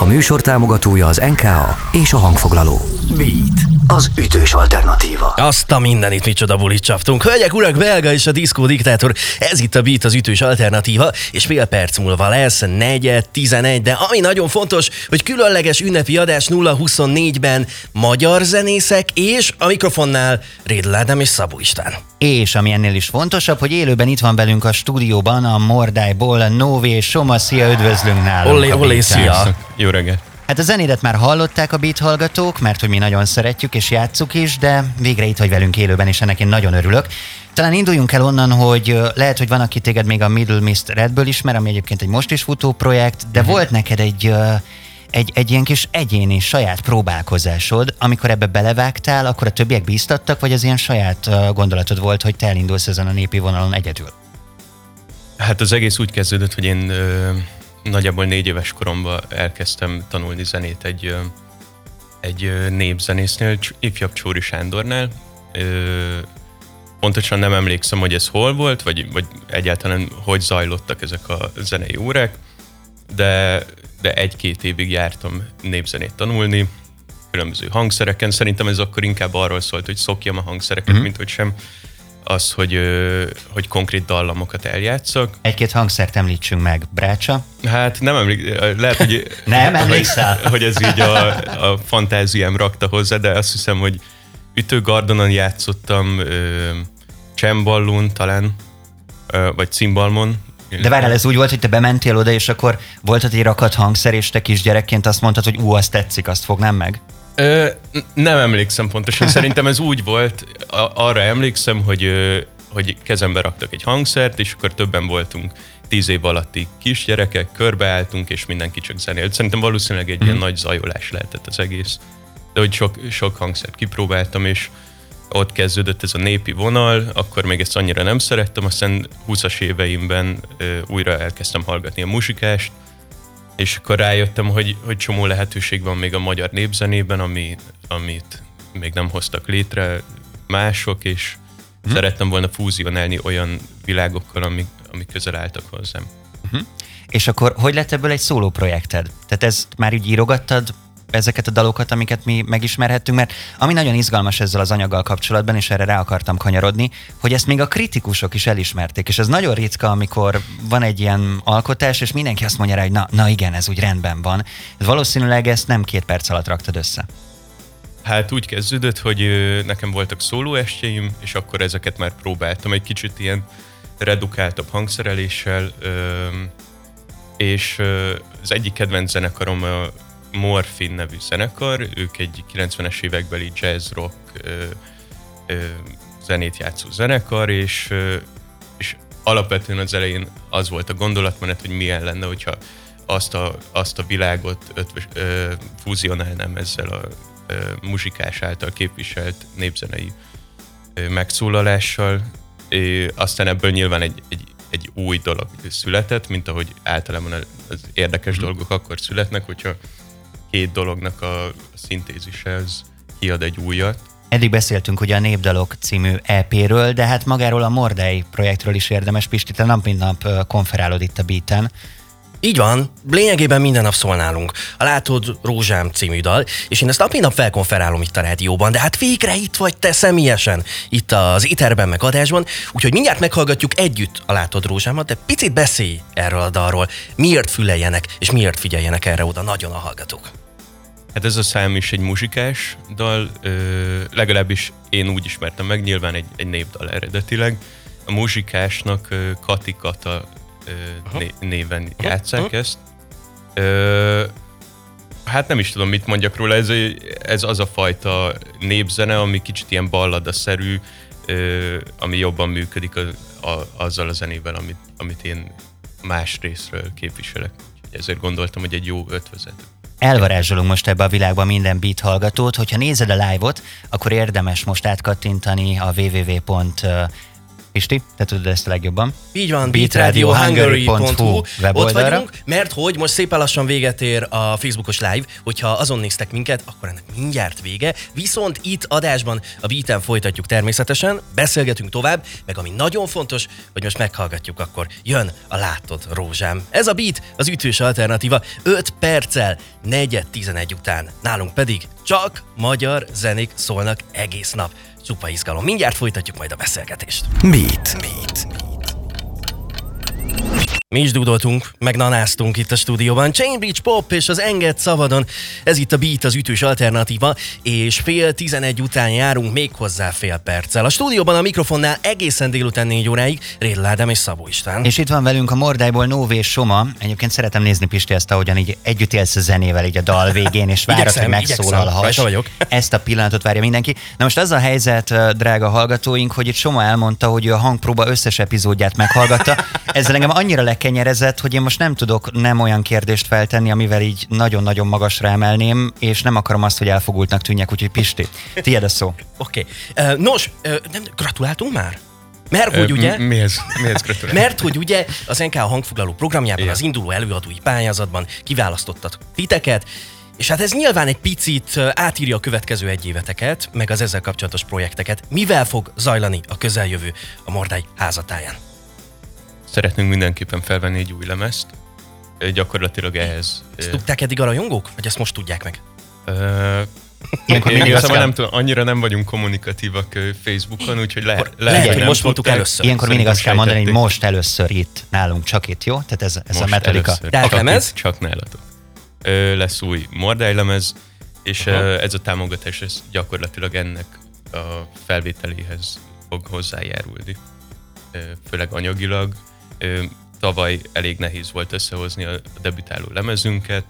A műsor támogatója az NKA és a hangfoglaló. Beat, az ütős alternatíva. Azt a mindenit micsoda bulit csaptunk. Hölgyek, urak, belga és a diszkó diktátor. Ez itt a Beat, az ütős alternatíva, és fél perc múlva lesz negyed, 11, de ami nagyon fontos, hogy különleges ünnepi adás 024-ben magyar zenészek, és a mikrofonnál Rédl Ádám és Szabó István. És ami ennél is fontosabb, hogy élőben itt van velünk a stúdióban a Mordályból Nové és Soma, szia, üdvözlünk nálunk. Olé, a olé, szia. Jó reggelt! Hát a zenédet már hallották a beat hallgatók, mert hogy mi nagyon szeretjük és játsszuk is, de végre itt vagy velünk élőben, és ennek én nagyon örülök. Talán induljunk el onnan, hogy lehet, hogy van, aki téged még a Middle Mist Redből ismer, ami egyébként egy most is futó projekt, de uh-huh. volt neked egy, egy, egy ilyen kis egyéni saját próbálkozásod, amikor ebbe belevágtál, akkor a többiek bíztattak, vagy az ilyen saját gondolatod volt, hogy te elindulsz ezen a népi vonalon egyedül? Hát az egész úgy kezdődött, hogy én ö, nagyjából négy éves koromban elkezdtem tanulni zenét egy, egy népzenésznél, ifjabb Csóri Sándornál. Pontosan nem emlékszem, hogy ez hol volt, vagy, vagy egyáltalán hogy zajlottak ezek a zenei órák, de, de egy-két évig jártam népzenét tanulni, különböző hangszereken. Szerintem ez akkor inkább arról szólt, hogy szokjam a hangszereket, mm-hmm. mint hogy sem az, hogy, hogy konkrét dallamokat eljátszok. Egy-két hangszert említsünk meg. Brácsa? Hát nem emlék, lehet, hogy... Nem emlékszel? Hogy, hogy ez így a, a fantáziám rakta hozzá, de azt hiszem, hogy ütőgardonon játszottam, csemballón talán, vagy cimbalmon. De várjál, ez úgy volt, hogy te bementél oda, és akkor volt ott egy rakat hangszer, és te kisgyerekként azt mondtad, hogy ú, azt tetszik, azt fognám meg? Ö, nem emlékszem pontosan, szerintem ez úgy volt, a- arra emlékszem, hogy, hogy kezembe raktak egy hangszert, és akkor többen voltunk tíz év alatti kisgyerekek, körbeálltunk, és mindenki csak zenélt. Szerintem valószínűleg egy ilyen nagy zajolás lehetett az egész. De hogy sok, sok hangszert kipróbáltam, és ott kezdődött ez a népi vonal, akkor még ezt annyira nem szerettem, aztán 20-as éveimben ö, újra elkezdtem hallgatni a muzsikást, és akkor rájöttem, hogy, hogy csomó lehetőség van még a magyar népzenében, ami, amit még nem hoztak létre mások, és hm. szerettem volna fúzionálni olyan világokkal, amik, amik közel álltak hozzám. És akkor hogy lett ebből egy szóló projekted? Tehát ezt már így írogattad, ezeket a dalokat, amiket mi megismerhettünk, mert ami nagyon izgalmas ezzel az anyaggal kapcsolatban, és erre rá akartam kanyarodni, hogy ezt még a kritikusok is elismerték, és ez nagyon ritka, amikor van egy ilyen alkotás, és mindenki azt mondja rá, hogy na, na igen, ez úgy rendben van. Valószínűleg ezt nem két perc alatt raktad össze. Hát úgy kezdődött, hogy nekem voltak szólóestjeim, és akkor ezeket már próbáltam egy kicsit ilyen redukáltabb hangszereléssel, és az egyik kedvenc zenekarom Morfin nevű zenekar, ők egy 90-es évekbeli jazz rock ö, ö, zenét játszó zenekar, és, ö, és alapvetően az elején az volt a gondolatmenet, hogy milyen lenne, hogyha azt a, azt a világot ötvös, ö, fúzionálnám ezzel a ö, muzsikás által képviselt népzenei ö, megszólalással. Ö, aztán ebből nyilván egy, egy, egy új dolog született, mint ahogy általában az érdekes Mhm. dolgok akkor születnek, hogyha két dolognak a szintézise az kiad egy újat. Eddig beszéltünk ugye a Népdalok című EP-ről, de hát magáról a Mordei projektről is érdemes, Pisti, te nap mint nap konferálod itt a Beaten. Így van, lényegében minden nap szól nálunk. A Látod Rózsám című dal, és én ezt nap nap felkonferálom itt a rádióban, de hát végre itt vagy te személyesen, itt az iterben meg adásban, úgyhogy mindjárt meghallgatjuk együtt a Látod Rózsámat, de picit beszélj erről a dalról, miért füleljenek, és miért figyeljenek erre oda nagyon a hallgatók. Hát ez a szám is egy muzsikás dal, ö, legalábbis én úgy ismertem meg, nyilván egy, egy népdal eredetileg. A muzsikásnak ö, Kati ö, né, néven játszák ezt. Ö, hát nem is tudom, mit mondjak róla, ez, ez az a fajta népzene, ami kicsit ilyen balladaszerű, ö, ami jobban működik a, a, azzal a zenével, amit, amit én más részről képviselek. Úgyhogy ezért gondoltam, hogy egy jó ötvözet. Elvarázsolunk most ebbe a világba minden beat hallgatót. Hogyha nézed a live-ot, akkor érdemes most átkattintani a Pisti, te tudod ezt a legjobban. Így van, beatradiohungary.hu Ott vagyunk, mert hogy most szépen lassan véget ér a Facebookos live, hogyha azon néztek minket, akkor ennek mindjárt vége. Viszont itt adásban a beaten folytatjuk természetesen, beszélgetünk tovább, meg ami nagyon fontos, hogy most meghallgatjuk, akkor jön a Látod Rózsám. Ez a beat az ütős alternatíva 5 perccel, 4 11 után. Nálunk pedig csak magyar zenék szólnak egész nap. Csupa izgalom. Mindjárt folytatjuk majd a beszélgetést. Beat. Beat. Mi is dudoltunk, meg nanáztunk itt a stúdióban. Chainbridge Pop és az Enged szabadon. Ez itt a Beat, az ütős alternatíva, és fél tizenegy után járunk még hozzá fél perccel. A stúdióban a mikrofonnál egészen délután négy óráig Rédl Ádám és Szabó István. És itt van velünk a Mordályból Nóvé és Soma. Egyébként szeretem nézni Pisti ezt, ahogyan így együtt élsz a zenével így a dal végén, és várod, hogy megszólalhass. Vagyok. Ezt a pillanatot várja mindenki. Na most az a helyzet, drága hallgatóink, hogy itt Soma elmondta, hogy ő a hangpróba összes epizódját meghallgatta. Ezzel engem annyira lekenyerezett, hogy én most nem tudok nem olyan kérdést feltenni, amivel így nagyon-nagyon magasra emelném, és nem akarom azt, hogy elfogultnak tűnjek, úgyhogy Pisti, tiéd a szó. Oké. Okay. Nos, ö, nem, gratuláltunk már? Mert hogy ugye... m- Mihez, mihez gratulálok? Mert hogy ugye az NK hangfoglaló programjában, Igen. az induló előadói pályázatban kiválasztottak titeket, és hát ez nyilván egy picit átírja a következő egy éveteket, meg az ezzel kapcsolatos projekteket. Mivel fog zajlani a közeljövő a Mordály házatáján? Szeretnénk mindenképpen felvenni egy új lemezt. Gyakorlatilag ehhez. Ezt tudták eddig a rajongók? Vagy ezt most tudják meg? Ö, én igazából kell- nem tudom, annyira nem vagyunk kommunikatívak Facebookon, úgyhogy le, lehet, lehet, hogy nem most mondtuk először. Ilyenkor mindig azt kell mondani, hogy most először itt, nálunk csak itt, jó? Tehát ez, ez a metodika. Tehát Csak lemez? itt, Csak nálatok. Ö, lesz új Mordály lemez, és Aha. ez a támogatás ez gyakorlatilag ennek a felvételéhez fog hozzájárulni. Ö, Főleg anyagilag. Ö, Tavaly elég nehéz volt összehozni a a debütáló lemezünket,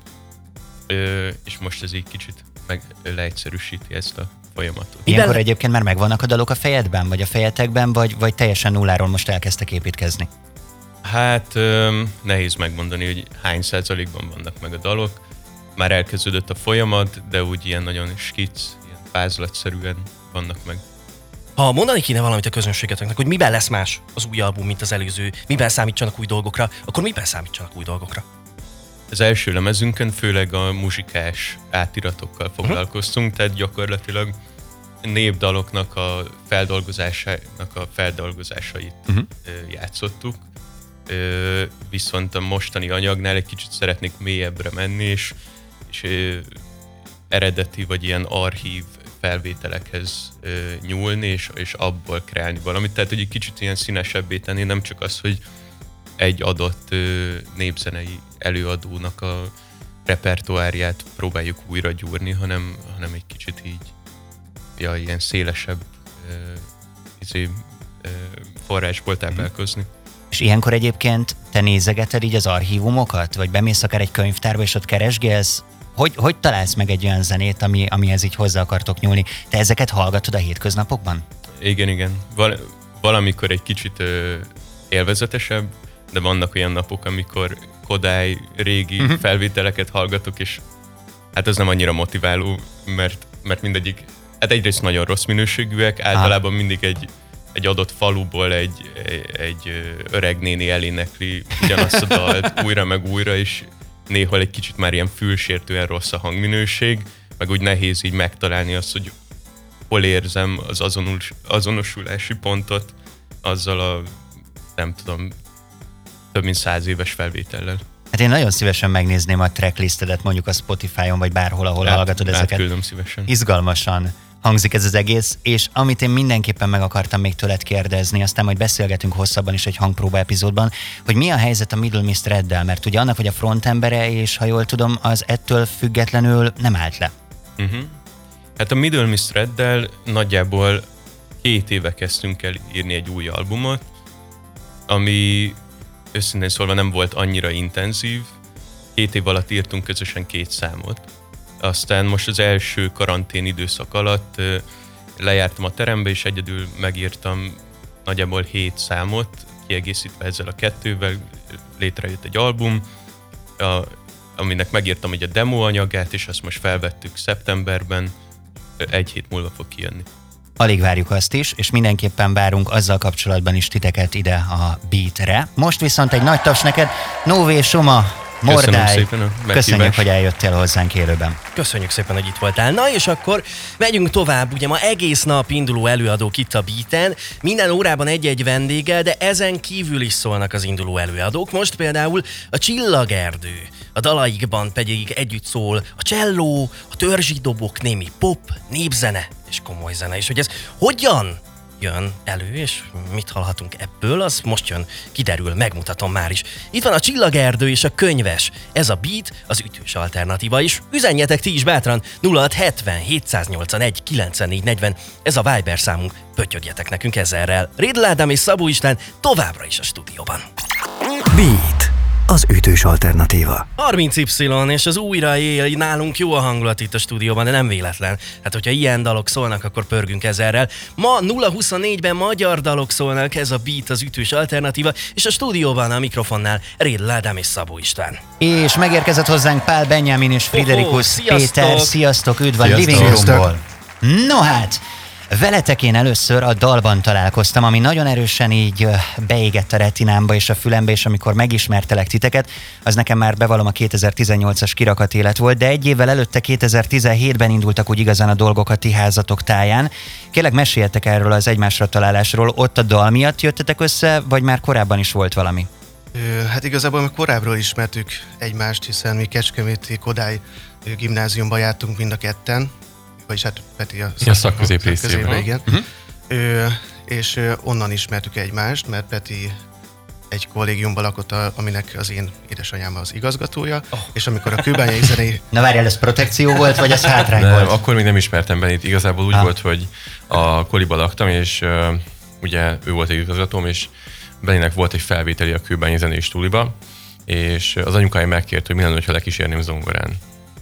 ö, és most ez így kicsit meg leegyszerűsíti ezt a folyamatot. Ilyenkor Miben- egyébként már megvannak a dalok a fejedben, vagy a fejetekben, vagy, vagy teljesen nulláról most elkezdtek építkezni? Hát öm, nehéz megmondani, hogy hány százalékban vannak meg a dalok. Már elkezdődött a folyamat, de úgy ilyen nagyon skic, ilyen vázlatszerűen vannak meg. Ha mondani kéne valamit a közönségeteknek, hogy miben lesz más az új album, mint az előző, miben számítsanak új dolgokra, akkor miben számítsanak új dolgokra? Az első lemezünkön főleg a muzsikás átiratokkal foglalkoztunk, tehát gyakorlatilag népdaloknak a feldolgozásának a feldolgozásait uh-huh. játszottuk. Viszont a mostani anyagnál egy kicsit szeretnék mélyebbre menni, és, és eredeti vagy ilyen archív felvételekhez ö, nyúlni, és, és abból kreálni valamit. Tehát, hogy egy kicsit ilyen színesebbé tenni, nem csak az, hogy egy adott ö, népzenei előadónak a repertoárját próbáljuk újra gyúrni, hanem, hanem egy kicsit így ja, ilyen szélesebb ö, izé, ö, forrásból táplálkozni. És ilyenkor egyébként te nézegeted így az archívumokat, vagy bemész akár egy könyvtárba, és ott keresgélsz, hogy, hogy találsz meg egy olyan zenét, ami, amihez így hozzá akartok nyúlni? Te ezeket hallgatod a hétköznapokban? Igen, igen. Val- valamikor egy kicsit ö, élvezetesebb, de vannak olyan napok, amikor Kodály régi uh-huh. felvételeket hallgatok, és hát ez nem annyira motiváló, mert, mert mindegyik, hát egyrészt nagyon rossz minőségűek, általában mindig egy, egy adott faluból egy, egy, egy öreg néni elénekli ugyanazt a dalt újra meg újra, és néhol egy kicsit már ilyen fülsértően rossz a hangminőség, meg úgy nehéz így megtalálni azt, hogy hol érzem az azonos, azonosulási pontot azzal a, nem tudom, több mint száz éves felvétellel. Hát én nagyon szívesen megnézném a tracklistedet mondjuk a Spotify-on, vagy bárhol, ahol Át- hallgatod ezeket. Átküldöm szívesen. Izgalmasan hangzik ez az egész, és amit én mindenképpen meg akartam még tőled kérdezni, aztán majd beszélgetünk hosszabban is egy hangpróba epizódban, hogy mi a helyzet a Middle Mist Reddel, mert ugye annak vagy a frontembere, és ha jól tudom, az ettől függetlenül nem állt le. Uh-huh. Hát a Middle Mist Reddel nagyjából két éve kezdtünk el írni egy új albumot, ami őszintén szólva nem volt annyira intenzív. Két év alatt írtunk közösen két számot. Aztán most az első karantén időszak alatt lejártam a terembe, és egyedül megírtam nagyjából hét számot, kiegészítve ezzel a kettővel létrejött egy album, a, aminek megírtam egy a demo anyagát, és azt most felvettük szeptemberben, egy hét múlva fog kijönni. Alig várjuk azt is, és mindenképpen várunk azzal kapcsolatban is titeket ide a Beatre. Most viszont egy nagy taps neked, Nové Soma, Mordály, szépen köszönjük, hogy eljöttél hozzánk élőben. Köszönjük szépen, hogy itt voltál. Na és akkor megyünk tovább. Ugye ma egész nap induló előadók itt a Beaten. Minden órában egy-egy vendéggel, de ezen kívül is szólnak az induló előadók. Most például a Csillagerdő. A dalaikban pedig együtt szól a cselló, a törzsi dobok, némi pop, népzene és komoly zene. És hogy ez hogyan jön elő, és mit hallhatunk ebből, az most jön, kiderül, megmutatom már is. Itt van a Csillagerdő és a Könyves. Ez a beat, az ütős alternatíva is. Üzenjetek ti is bátran 0670 781 9440. Ez a Viber számunk, pötyögjetek nekünk ezerrel. Rédl és Szabó István továbbra is a stúdióban. Beat, az ütős alternatíva. 30Y, és az újra él, nálunk jó a hangulat itt a stúdióban, de nem véletlen. Hát, hogyha ilyen dalok szólnak, akkor pörgünk ezerrel. Ma 0-24-ben magyar dalok szólnak, ez a beat az ütős alternatíva, és a stúdióban a mikrofonnál Rédl Ádám és Szabó István. És megérkezett hozzánk Pál Benjamin és Friderikus sziasztok! Péter. Sziasztok, üdv a! Living Roomból. No hát, veletek én először a dalban találkoztam, ami nagyon erősen így beégett a retinámba és a fülembe, és amikor megismertelek titeket, az nekem már bevallom a 2018-as kirakat élet volt, de egy évvel előtte 2017-ben indultak úgy igazán a dolgok a ti házatok táján. Kérlek, meséljetek erről az egymásra találásról. Ott a dal miatt jöttetek össze, vagy már korábban is volt valami? Hát igazából mi korábbról ismertük egymást, hiszen mi Kecskeméti Kodály gimnáziumban jártunk mind a ketten, vagyis hát Peti a, a szakközéprészében. szakközépre, igen. Uh-huh. Ö, és ö, onnan ismertük egymást, mert Peti egy kollégiumban lakott, a- aminek az én édesanyám az igazgatója, oh. és amikor a kőbányai zenei Na várjál, ez protekció volt, vagy ez hátrány Nem, volt? akkor még nem ismertem Benit. Igazából úgy Ah. volt, hogy a koliba laktam, és uh, ugye ő volt egy igazgatóm, és Beninek volt egy felvételi a kőbányi zenés túliba, és az anyukája megkért, hogy mi lenne, ha lekísérném zongorán.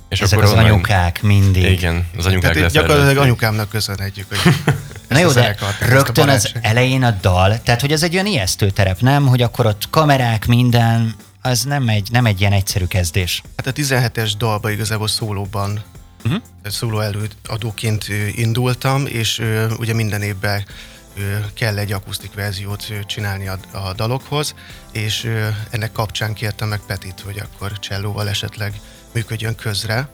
És Ezek az onnan- anyukák mindig. Igen, az anyukák tehát gyakorlatilag anyukámnak köszönhetjük, hogy Na jó, de rögtön az elején a dal, tehát hogy ez egy olyan ijesztő terep, nem? Hogy akkor ott kamerák, minden, az nem egy, nem egy ilyen egyszerű kezdés. Hát a 17-es dalba igazából szólóban, uh-huh. szóló előadóként indultam, és ugye minden évben kell egy akusztik verziót csinálni a, a dalokhoz, és ennek kapcsán kértem meg Petit, hogy akkor csellóval esetleg működjön közre,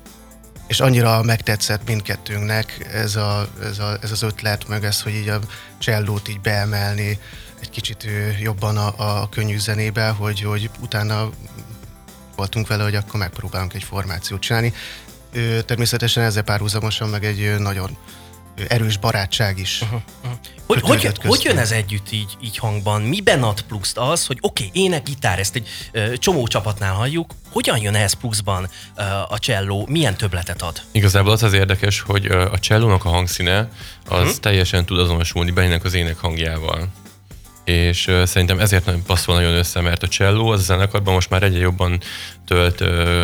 és annyira megtetszett mindkettőnknek ez, a, ez, a, ez az ötlet, meg ez, hogy így a csellót így beemelni egy kicsit jobban a, a könnyű zenébe, hogy, hogy utána voltunk vele, hogy akkor megpróbálunk egy formációt csinálni. Természetesen ezzel párhuzamosan meg egy nagyon erős barátság is. Uh-huh. Hogy, hogy, hogy köztünk. jön ez együtt így, így hangban? Miben ad pluszt az, hogy oké, okay, ének, gitár, ezt egy ö, csomó csapatnál halljuk, hogyan jön ehhez pluszban ö, a cselló, milyen töbletet ad? Igazából az az érdekes, hogy ö, a csellónak a hangszíne az Hm? teljesen tud azonosulni Beninek az ének hangjával. És uh, szerintem ezért nagyon passzol nagyon össze, mert a cselló az a zenekarban most már egyre jobban tölt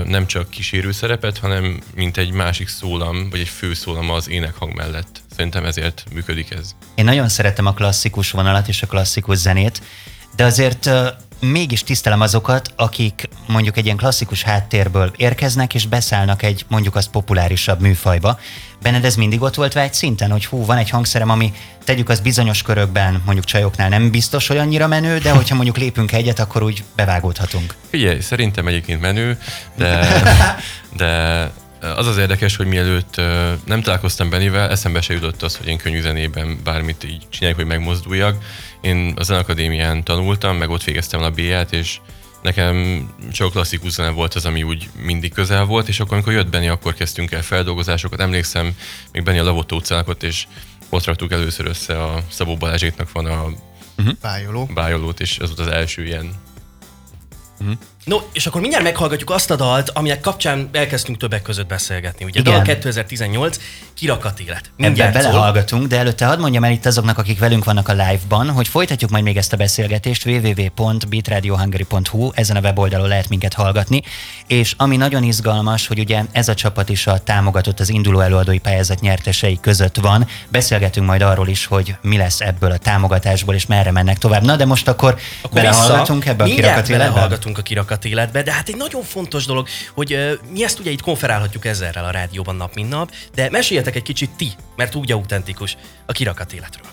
nem csak kísérő szerepet, hanem mint egy másik szólam, vagy egy fő szólam az énekhang mellett. Szerintem ezért működik ez. Én nagyon szeretem a klasszikus vonalat és a klasszikus zenét, de azért mégis tisztelem azokat, akik mondjuk egy ilyen klasszikus háttérből érkeznek és beszállnak egy mondjuk az populárisabb műfajba. Benned ez mindig ott volt vágy szinten, hogy hú, van egy hangszerem, ami tegyük az bizonyos körökben, mondjuk csajoknál nem biztos, hogy annyira menő, de hogyha mondjuk lépünk egyet, akkor úgy bevágódhatunk. Figyelj, szerintem egyébként menő, de, de az az érdekes, hogy mielőtt nem találkoztam Benivel, eszembe se jutott az, hogy én könnyű zenében bármit így csináljak, hogy megmozduljak. Én a zenakadémián tanultam, meg ott végeztem a B-ját, és nekem csak klasszikus zene volt az, ami úgy mindig közel volt, és akkor, amikor jött Benni, akkor kezdtünk el feldolgozásokat. Emlékszem, még Benni a Lavotó utcának és ott raktuk először össze a Szabó Balázséknak van a Pályoló. bájolót, és ez volt az első ilyen No, és akkor mindjárt meghallgatjuk azt a dalt, aminek kapcsán elkezdtünk többek között beszélgetni. Ugye Igen. dal 2018, kirakat élet. Ebben Mindjárt szól. belehallgatunk, de előtte hadd mondjam el itt azoknak, akik velünk vannak a live-ban, hogy folytatjuk majd még ezt a beszélgetést www.beatradiohungary.hu, ezen a weboldalon lehet minket hallgatni, és ami nagyon izgalmas, hogy ugye ez a csapat is a támogatott az induló előadói pályázat nyertesei között van. Beszélgetünk majd arról is, hogy mi lesz ebből a támogatásból, és merre mennek tovább. Na, de most akkor, Akkor belehallgatunk ebbe a kirakat életbe? belehallgatunk a kirakat kirakat életbe, de hát egy nagyon fontos dolog, hogy uh, mi ezt ugye itt konferálhatjuk ezerrel a rádióban nap, mint nap, de meséljetek egy kicsit ti, mert úgy autentikus a kirakat életről.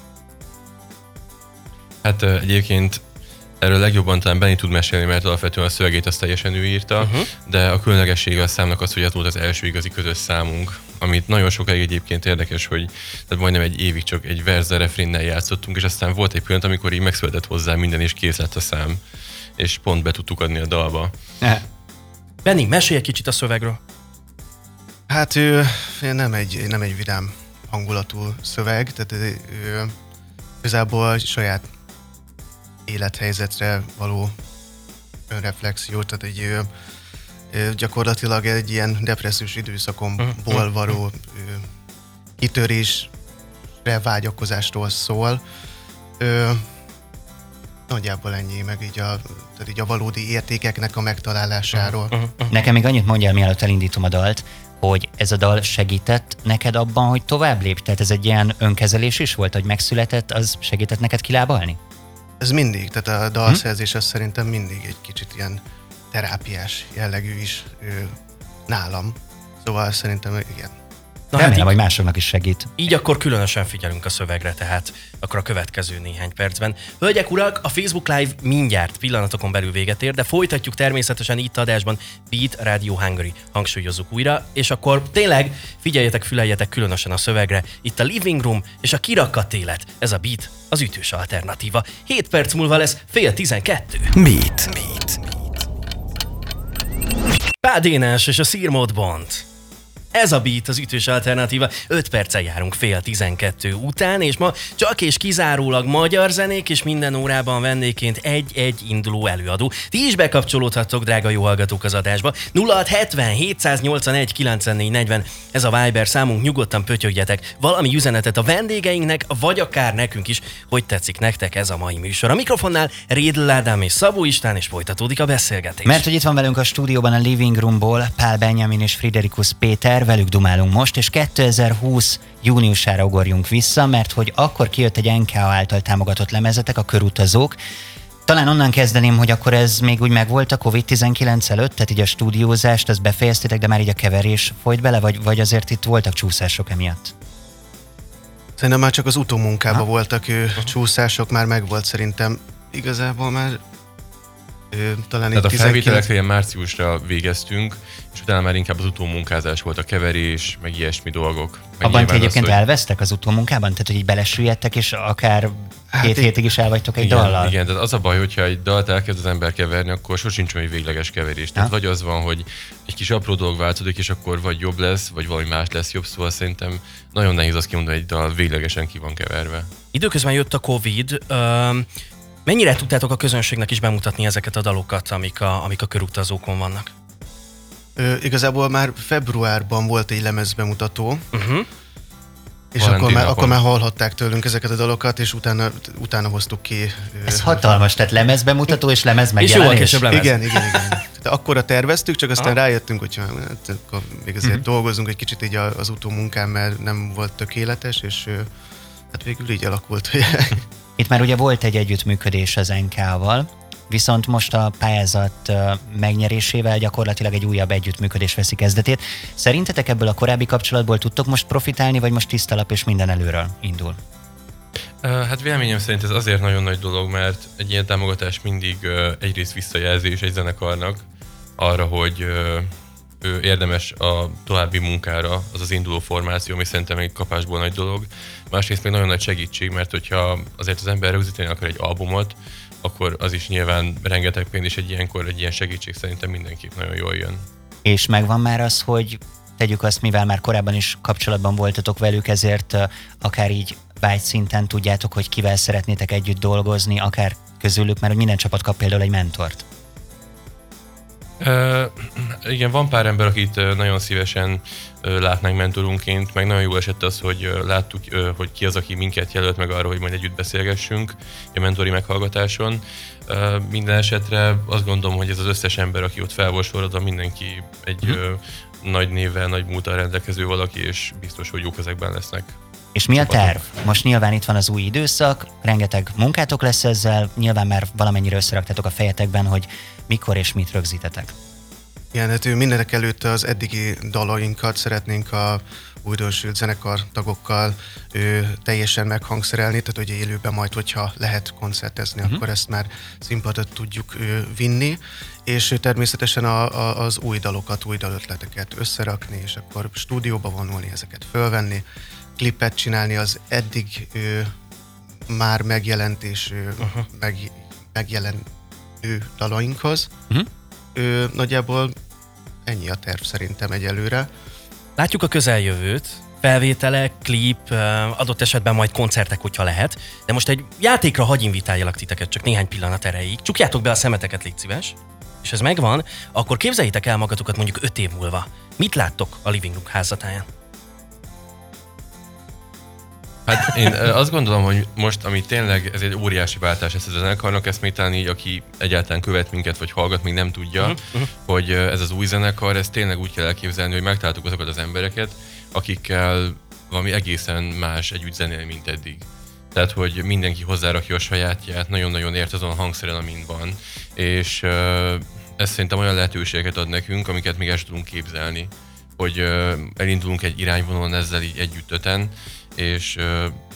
Hát uh, egyébként Erről legjobban talán Benni tud mesélni, mert alapvetően a szövegét azt teljesen ő írta, uh-huh. de a különlegessége a számnak az, hogy ez volt az első igazi közös számunk, amit nagyon sokáig egyébként érdekes, hogy tehát majdnem egy évig csak egy verze refrénnel játszottunk, és aztán volt egy pillanat, amikor így megszületett hozzá minden, és kész lett a szám, és pont be tudtuk adni a dalba. Ne. Benni, mesélj egy kicsit a szövegről. Hát ő nem egy, nem egy vidám hangulatú szöveg, tehát ő, igazából saját élethelyzetre való önreflexió, tehát egy gyakorlatilag egy ilyen depressziós időszakomból mhm. való kitörésre vágyakozástól szól. Ö, nagyjából ennyi, meg így a, tehát így a valódi értékeknek a megtalálásáról. Mhm, mhm, Nekem még annyit mondjál, mielőtt elindítom a dalt, hogy ez a dal segített neked abban, hogy tovább lép? Tehát ez egy ilyen önkezelés is volt, hogy megszületett, az segített neked kilábalni? Ez mindig, tehát a dalszerzés hm? az szerintem mindig egy kicsit ilyen terápiás jellegű is ő, nálam. Szóval szerintem igen. Na Remélem, hát hogy másoknak is segít. Így akkor különösen figyelünk a szövegre, tehát akkor a következő néhány percben. Hölgyek, urak, a Facebook Live mindjárt pillanatokon belül véget ér, de folytatjuk természetesen itt adásban Beat Radio Hungary. Hangsúlyozzuk újra, és akkor tényleg figyeljetek, füleljetek különösen a szövegre. Itt a Living Room és a kirakat élet. Ez a Beat, az ütős alternatíva. 7 perc múlva lesz fél 12. Beat. Beat. Pádénes és a Szírmód Bond. Ez a beat az ütős alternatíva. 5 perccel járunk fél 12 után, és ma csak és kizárólag magyar zenék, és minden órában vendégként egy-egy induló előadó. Ti is bekapcsolódhattok, drága jó hallgatók az adásba. 0670 781 94 40. Ez a Viber számunk, nyugodtan pötyögjetek valami üzenetet a vendégeinknek, vagy akár nekünk is, hogy tetszik nektek ez a mai műsor. A mikrofonnál Rédl Ádám és Szabó István, és folytatódik a beszélgetés. Mert hogy itt van velünk a stúdióban a Living Roomból Pál Benjamin és Friderikus Péter, velük dumálunk most, és 2020 júniusára ugorjunk vissza, mert hogy akkor kijött egy NKA által támogatott lemezetek, a körutazók, talán onnan kezdeném, hogy akkor ez még úgy megvolt a COVID-19 előtt, tehát így a stúdiózást, azt befejeztétek, de már így a keverés folyt bele, vagy, vagy azért itt voltak csúszások emiatt? Szerintem már csak az utómunkában voltak ő, csúszások, már megvolt szerintem. Igazából már talán Tehát a felvételekre ilyen márciusra végeztünk, és utána már inkább az utómunkázás volt, a keverés, meg ilyesmi dolgok. Meg Abban ti egyébként az, hogy... elvesztek az utómunkában? Tehát, hogy így belesüllyedtek, és akár hát két hétig is elvagytok egy igen, dallal? Igen, tehát az a baj, hogyha egy dalt elkezd az ember keverni, akkor sosincs olyan végleges keverés. Tehát ha? vagy az van, hogy egy kis apró dolog változik, és akkor vagy jobb lesz, vagy valami más lesz jobb, szóval szerintem nagyon nehéz azt kimondani, hogy egy dal véglegesen ki van keverve. Időközben jött a Covid, um, Mennyire tudtátok a közönségnek is bemutatni ezeket a dalokat, amik a, amik a körutazókon vannak? Ö, igazából már februárban volt egy lemezbemutató, uh-huh. és akkor már, akkor már hallhatták tőlünk ezeket a dalokat, és utána, utána hoztuk ki. Ez hatalmas, tehát lemezbemutató és lemez megjelenés. És később lemez. Igen, igen, igen. Tehát akkora terveztük, csak aztán ah. rájöttünk, hogy hát, akkor még azért uh-huh. dolgozunk egy kicsit így az utómunkán, mert nem volt tökéletes, és hát végül így alakult, hogy Itt már ugye volt egy együttműködés az NK-val, viszont most a pályázat megnyerésével gyakorlatilag egy újabb együttműködés veszi kezdetét. Szerintetek ebből a korábbi kapcsolatból tudtok most profitálni, vagy most tiszta lap és minden előről indul? Hát véleményem szerint ez azért nagyon nagy dolog, mert egy ilyen támogatás mindig egyrészt visszajelzés egy zenekarnak arra, hogy érdemes a további munkára, az az induló formáció, ami szerintem egy kapásból nagy dolog. Másrészt még nagyon nagy segítség, mert hogyha azért az ember rögzíteni akar egy albumot, akkor az is nyilván rengeteg pénz, és egy ilyenkor egy ilyen segítség szerintem mindenképp nagyon jól jön. És megvan már az, hogy tegyük azt, mivel már korábban is kapcsolatban voltatok velük, ezért akár így szinten tudjátok, hogy kivel szeretnétek együtt dolgozni, akár közülük, mert minden csapat kap például egy mentort. Uh, igen, van pár ember, akit nagyon szívesen látnánk mentorunként, meg nagyon jó esett az, hogy láttuk, hogy ki az, aki minket jelölt meg arra, hogy majd együtt beszélgessünk a mentori meghallgatáson. Minden esetre azt gondolom, hogy ez az összes ember, aki ott fel volt sorodva, mindenki egy uh, nagy névvel, nagy múltal rendelkező valaki, és biztos, hogy jók ezekben lesznek. És mi a terv? Most nyilván itt van az új időszak, rengeteg munkátok lesz ezzel, nyilván már valamennyire összeraktatok a fejetekben, hogy mikor és mit rögzítetek. Igen, hát mindenek előtt az eddigi dalainkat szeretnénk a újdonsült zenekar tagokkal ő, teljesen meghangszerelni, tehát hogy élőben majd, hogyha lehet koncertezni, uh-huh. akkor ezt már színpadot tudjuk ő, vinni, és természetesen a, a, az új dalokat, új dalötleteket összerakni, és akkor stúdióba vonulni, ezeket fölvenni, klipet csinálni az eddig ő, már megjelent és meg, megjelenő dalainkhoz. Uh-huh. Ő, nagyjából ennyi a terv szerintem egyelőre. Látjuk a közeljövőt, felvételek, klip, adott esetben majd koncertek, hogyha lehet. De most egy játékra hagy invitáljalak titeket csak néhány pillanat erejéig. Csukjátok be a szemeteket, légy szíves. És ez megvan, akkor képzeljétek el magatokat mondjuk öt év múlva. Mit láttok a Living Room házatáján? Hát én azt gondolom, hogy most, ami tényleg, ez egy óriási váltás ezt a zenekarnak, ezt még talán így, aki egyáltalán követ minket, vagy hallgat, még nem tudja, uh-huh. hogy ez az új zenekar, ez tényleg úgy kell elképzelni, hogy megtaláltuk azokat az embereket, akikkel valami egészen más együtt zenélni, mint eddig. Tehát, hogy mindenki hozzárakja a sajátját, nagyon-nagyon ért azon a hangszeren, amin van, és ez szerintem olyan lehetőségeket ad nekünk, amiket még el tudunk képzelni, hogy elindulunk egy irányvonalon ezzel így együttöten, és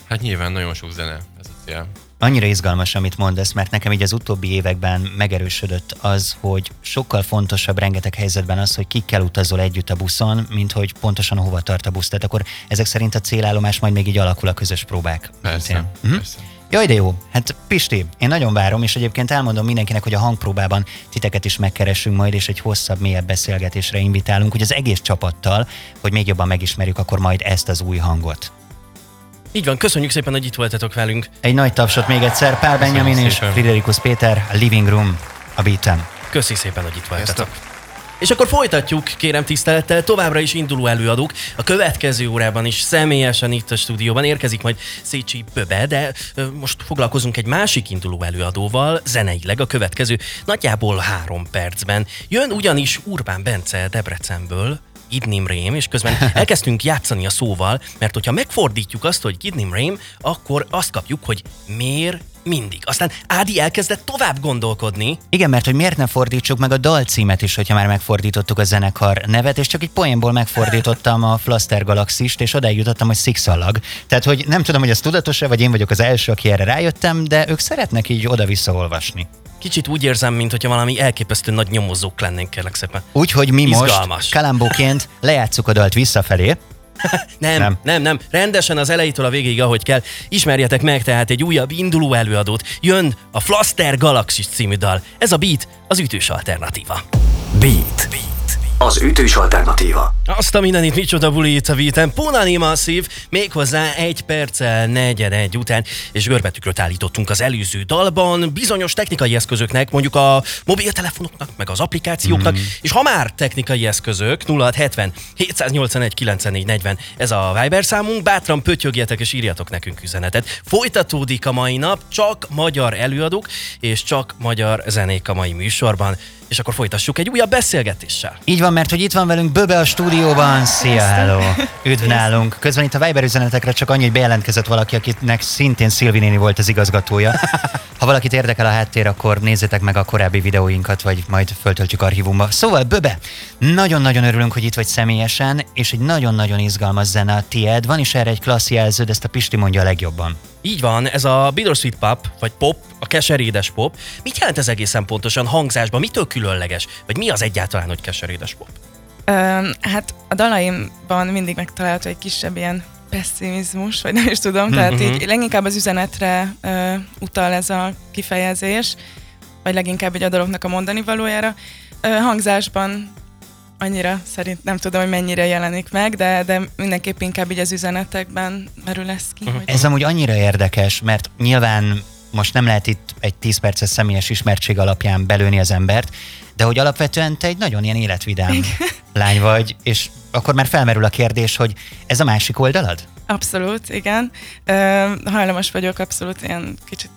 hát nyilván nagyon sok zene ez a cél. Annyira izgalmas, amit mondasz, mert nekem így az utóbbi években megerősödött az, hogy sokkal fontosabb rengeteg helyzetben az, hogy kikkel utazol együtt a buszon, mint hogy pontosan hova tart a busz. Tehát akkor ezek szerint a célállomás majd még így alakul a közös próbák. Persze, uh-huh. persze. Jaj, de jó. Hát Pisti, én nagyon várom, és egyébként elmondom mindenkinek, hogy a hangpróbában titeket is megkeresünk majd, és egy hosszabb, mélyebb beszélgetésre invitálunk, hogy az egész csapattal, hogy még jobban megismerjük akkor majd ezt az új hangot. Így van, köszönjük szépen, hogy itt voltatok velünk. Egy nagy tapsot még egyszer, Pál Benjamin és Friderikus Péter, a Living Room, a beaten. Köszi szépen, hogy itt voltatok. És akkor folytatjuk, kérem tisztelettel, továbbra is induló előadók. A következő órában is személyesen itt a stúdióban érkezik majd Szécsi Böbe, de most foglalkozunk egy másik induló előadóval, zeneileg a következő nagyjából három percben. Jön ugyanis Urbán Bence Debrecenből, Gidnim Rém, és közben elkezdtünk játszani a szóval, mert hogyha megfordítjuk azt, hogy Gidnim Rém, akkor azt kapjuk, hogy miért mindig. Aztán Ádi elkezdett tovább gondolkodni. Igen, mert hogy miért ne fordítsuk meg a dalcímet is, hogyha már megfordítottuk a zenekar nevet, és csak egy poénból megfordítottam a Flaster Galaxist, és odáig jutottam, hogy szikszalag. Tehát, hogy nem tudom, hogy ez tudatos-e, vagy én vagyok az első, aki erre rájöttem, de ők szeretnek így oda-vissza olvasni. Kicsit úgy érzem, mintha valami elképesztő nagy nyomozók lennénk, kérlek szépen. Úgyhogy mi Izgalmas. most kalambóként lejátszuk a dalt visszafelé, nem, nem, nem, nem. Rendesen az elejétől a végéig, ahogy kell. Ismerjetek meg tehát egy újabb induló előadót. Jön a Flaster Galaxis című dal. Ez a beat az ütős alternatíva. Beat. beat az ütős alternatíva. Azt a mindenit, micsoda buli itt a víten. Punani Masszív, méghozzá egy perccel negyed egy után, és görbetükröt állítottunk az előző dalban, bizonyos technikai eszközöknek, mondjuk a mobiltelefonoknak, meg az applikációknak, mm. és ha már technikai eszközök, 0670 781 94 40, ez a Viber számunk, bátran pötyögjetek és írjatok nekünk üzenetet. Folytatódik a mai nap, csak magyar előadók, és csak magyar zenék a mai műsorban és akkor folytassuk egy újabb beszélgetéssel. Így van, mert hogy itt van velünk Böbe a stúdióban. Szia, hello! Üdv nálunk. Közben itt a Viber üzenetekre csak annyi, hogy bejelentkezett valaki, akinek szintén Szilvi néni volt az igazgatója. Ha valakit érdekel a háttér, akkor nézzétek meg a korábbi videóinkat, vagy majd föltöltjük archívumba. Szóval, Böbe, nagyon-nagyon örülünk, hogy itt vagy személyesen, és egy nagyon-nagyon izgalmas zene a tied. Van is erre egy klassz jelződ, ezt a Pisti mondja a legjobban. Így van, ez a Bittersweet Pop, vagy pop, a keserédes pop. Mit jelent ez egészen pontosan hangzásban? Mitől különleges? Vagy mi az egyáltalán, hogy keserédes pop? Um, hát a dalaimban mindig megtalálható egy kisebb ilyen pessimizmus, vagy nem is tudom, tehát mm-hmm. így leginkább az üzenetre uh, utal ez a kifejezés, vagy leginkább egy a dolognak a mondani valójára. Uh, hangzásban annyira szerint nem tudom, hogy mennyire jelenik meg, de, de mindenképp inkább így az üzenetekben merül lesz ki. Uh-huh. Ez amúgy annyira érdekes, mert nyilván most nem lehet itt egy 10 perces személyes ismertség alapján belőni az embert, de hogy alapvetően te egy nagyon ilyen életvidám Igen. lány vagy, és akkor már felmerül a kérdés, hogy ez a másik oldalad? Abszolút, igen. Uh, hajlamos vagyok abszolút ilyen kicsit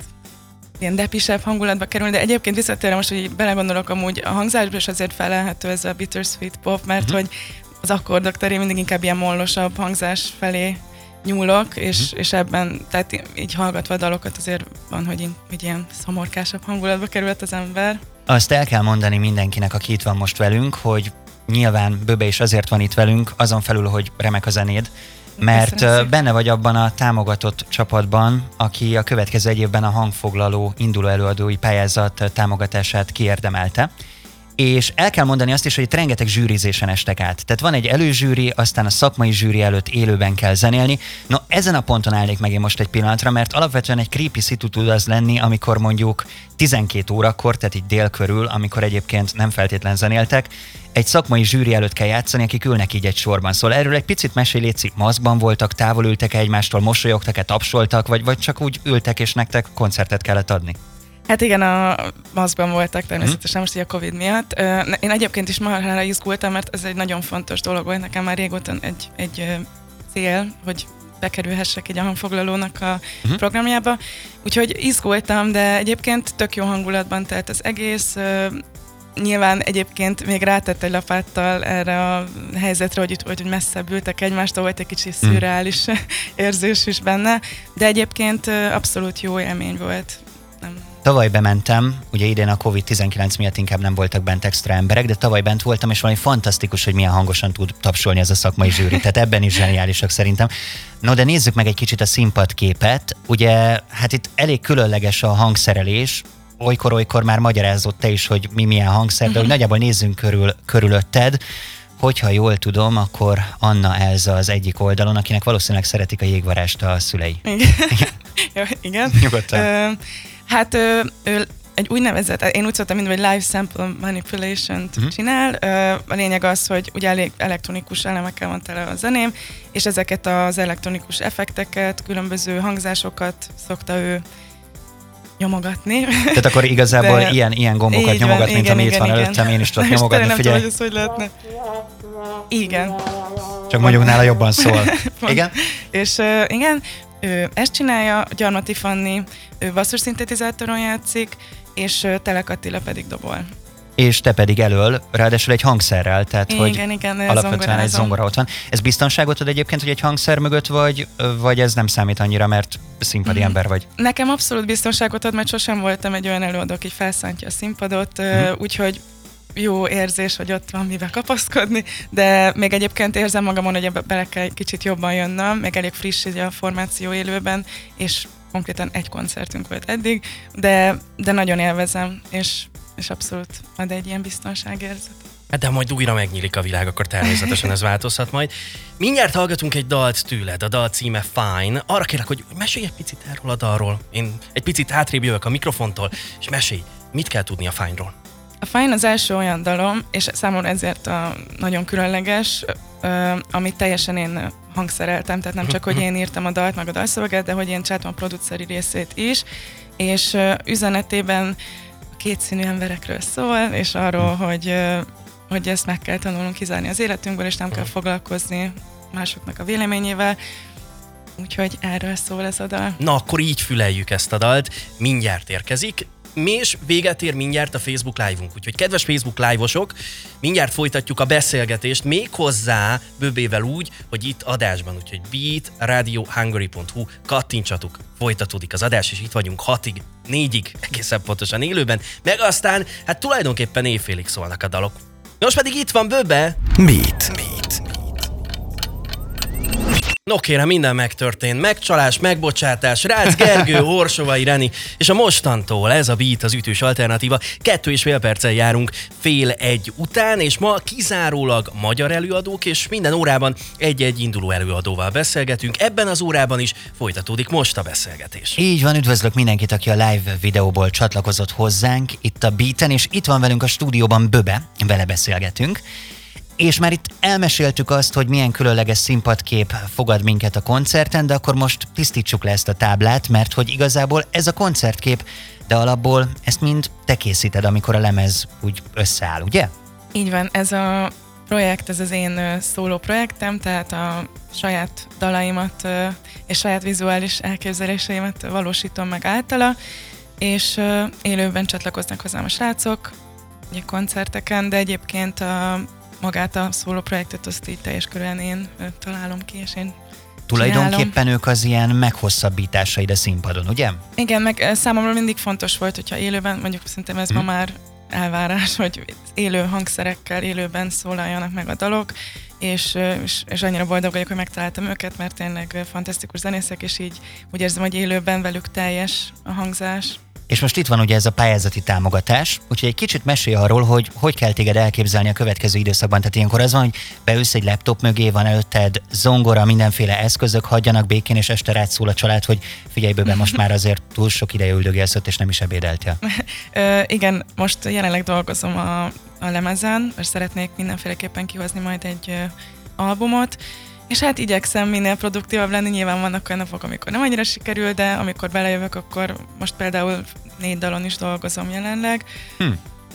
ilyen depisebb hangulatba kerül, de egyébként visszatérve most, hogy belegondolok amúgy a hangzásban is azért felelhető ez a bittersweet pop, mert uh-huh. hogy az akkordok terén mindig inkább ilyen mollosabb hangzás felé nyúlok, és, uh-huh. és ebben, tehát így hallgatva a dalokat azért van, hogy, hogy ilyen szomorkásabb hangulatba került az ember. Azt el kell mondani mindenkinek, aki itt van most velünk, hogy nyilván Böbe is azért van itt velünk, azon felül, hogy remek a zenéd, mert benne vagy abban a támogatott csapatban, aki a következő egy évben a hangfoglaló induló előadói pályázat támogatását kiérdemelte. És el kell mondani azt is, hogy itt rengeteg zsűrizésen estek át. Tehát van egy előzsűri, aztán a szakmai zsűri előtt élőben kell zenélni. No, ezen a ponton állnék meg én most egy pillanatra, mert alapvetően egy creepy szitu tud az lenni, amikor mondjuk 12 órakor, tehát így dél körül, amikor egyébként nem feltétlen zenéltek, egy szakmai zsűri előtt kell játszani, akik ülnek így egy sorban. Szóval erről egy picit mesélj, Léci, maszkban voltak, távol ültek egymástól, mosolyogtak-e, tapsoltak, vagy, vagy csak úgy ültek és nektek koncertet kellett adni? Hát igen, a maszkban voltak természetesen most így a Covid miatt. Én egyébként is marhára izgultam, mert ez egy nagyon fontos dolog volt nekem már régóta egy, egy cél, hogy bekerülhessek egy a hangfoglalónak a uh-huh. programjába. Úgyhogy izgultam, de egyébként tök jó hangulatban telt az egész. Nyilván egyébként még rátett egy lapáttal erre a helyzetre, hogy itt hogy messzebb ültek egymástól, volt egy kicsi mhm. szürreális mm. érzés is benne, de egyébként abszolút jó élmény volt. Nem, Tavaly bementem, ugye idén a Covid-19 miatt inkább nem voltak bent extra emberek, de tavaly bent voltam, és valami fantasztikus, hogy milyen hangosan tud tapsolni ez a szakmai zsűri. Tehát ebben is zseniálisak szerintem. No, de nézzük meg egy kicsit a színpadképet. Ugye, hát itt elég különleges a hangszerelés, olykor-olykor már magyarázott te is, hogy mi milyen hangszer, de hogy mhm. nagyjából nézzünk körül, körülötted. Hogyha jól tudom, akkor Anna Elza az egyik oldalon, akinek valószínűleg szeretik a jégvarást a szülei. Igen. ja, igen. Nyugodtan. Hát ő, ő egy úgynevezett, én úgy szóltam mindig, hogy live sample manipulation uh-huh. csinál. A lényeg az, hogy ugye elég elektronikus elemekkel van tele a zeném, és ezeket az elektronikus effekteket, különböző hangzásokat szokta ő nyomogatni. Tehát akkor igazából De ilyen, ilyen gombokat nyomogat, van, mint igen, ami igen, itt van igen. előttem, én is tudok nyomogatni, nem figyelj. Tudom, hogy ez hogy lehetne. Igen. Csak mondjuk nála jobban szól. igen? És uh, igen, ő ezt csinálja, Gyarmati Fanni, ő basszuszintetizatoron játszik, és Telek Attila pedig dobol. És te pedig elől, ráadásul egy hangszerrel, tehát igen, hogy igen, alapvetően egy zongora ott van. Ez biztonságot ad egyébként, hogy egy hangszer mögött vagy, vagy ez nem számít annyira, mert színpadi mm. ember vagy? Nekem abszolút biztonságot ad, mert sosem voltam egy olyan előadó, aki felszántja a színpadot, mm. úgyhogy jó érzés, hogy ott van mivel kapaszkodni, de még egyébként érzem magamon, hogy bele kell kicsit jobban jönnöm, még elég friss a formáció élőben, és konkrétan egy koncertünk volt eddig, de, de nagyon élvezem, és, és abszolút ad egy ilyen biztonságérzet. Hát de majd újra megnyílik a világ, akkor természetesen ez változhat majd. Mindjárt hallgatunk egy dalt tőled, a dal címe Fine. Arra kérlek, hogy mesélj egy picit erről a dalról. Én egy picit hátrébb jövök a mikrofontól, és mesélj, mit kell tudni a Fine-ról. A Fine az első olyan dalom, és számomra ezért a nagyon különleges, amit teljesen én hangszereltem, tehát nem csak, hogy én írtam a dalt, meg a dalszöveget, de hogy én csináltam a produceri részét is, és üzenetében a kétszínű emberekről szól, és arról, hogy, hogy ezt meg kell tanulnunk kizárni az életünkből, és nem kell foglalkozni másoknak a véleményével. Úgyhogy erről szól ez a dal. Na, akkor így füleljük ezt a dalt. Mindjárt érkezik és véget ér mindjárt a Facebook live-unk. Úgyhogy kedves Facebook live-osok, mindjárt folytatjuk a beszélgetést, még hozzá bőbével úgy, hogy itt adásban, úgyhogy beat radiohungary.hu kattintsatok, folytatódik az adás, és itt vagyunk hatig, négyig, egészen pontosan élőben, meg aztán, hát tulajdonképpen éjfélig szólnak a dalok. Most pedig itt van Böbe. Beat. Beat. No kérem, minden megtörtént. Megcsalás, megbocsátás, Rácz Gergő, Horsovai Reni, és a mostantól ez a beat az ütős alternatíva. Kettő és fél perccel járunk fél egy után, és ma kizárólag magyar előadók, és minden órában egy-egy induló előadóval beszélgetünk. Ebben az órában is folytatódik most a beszélgetés. Így van, üdvözlök mindenkit, aki a live videóból csatlakozott hozzánk itt a Beaten, és itt van velünk a stúdióban Böbe, vele beszélgetünk. És már itt elmeséltük azt, hogy milyen különleges színpadkép fogad minket a koncerten, de akkor most tisztítsuk le ezt a táblát, mert hogy igazából ez a koncertkép, de alapból ezt mind te készíted, amikor a lemez úgy összeáll, ugye? Így van, ez a projekt, ez az én szóló projektem, tehát a saját dalaimat és saját vizuális elképzeléseimet valósítom meg általa, és élőben csatlakoznak hozzám a srácok, ugye koncerteken, de egyébként a magát a szóló projektet azt így teljes körülön én találom ki, és én Tulajdonképpen Csinálom. ők az ilyen meghosszabbításaid a színpadon, ugye? Igen, meg számomra mindig fontos volt, hogyha élőben, mondjuk szerintem ez Mhm. ma már elvárás, hogy élő hangszerekkel, élőben szólaljanak meg a dalok, és, és, és annyira boldog vagyok, hogy megtaláltam őket, mert tényleg fantasztikus zenészek, és így úgy érzem, hogy élőben velük teljes a hangzás. És most itt van ugye ez a pályázati támogatás, úgyhogy egy kicsit mesélj arról, hogy hogy kell téged elképzelni a következő időszakban. Tehát ilyenkor az van, hogy beülsz egy laptop mögé, van előtted zongora, mindenféle eszközök, hagyjanak békén, és este rád szól a család, hogy figyelj bőben, most már azért túl sok ideje üldögélsz és nem is ebédeltél. Ö, igen, most jelenleg dolgozom a, a lemezen, és szeretnék mindenféleképpen kihozni majd egy albumot, és hát igyekszem minél produktívabb lenni, nyilván vannak olyan napok, amikor nem annyira sikerül, de amikor belejövök, akkor most például négy dalon is dolgozom jelenleg. Hm.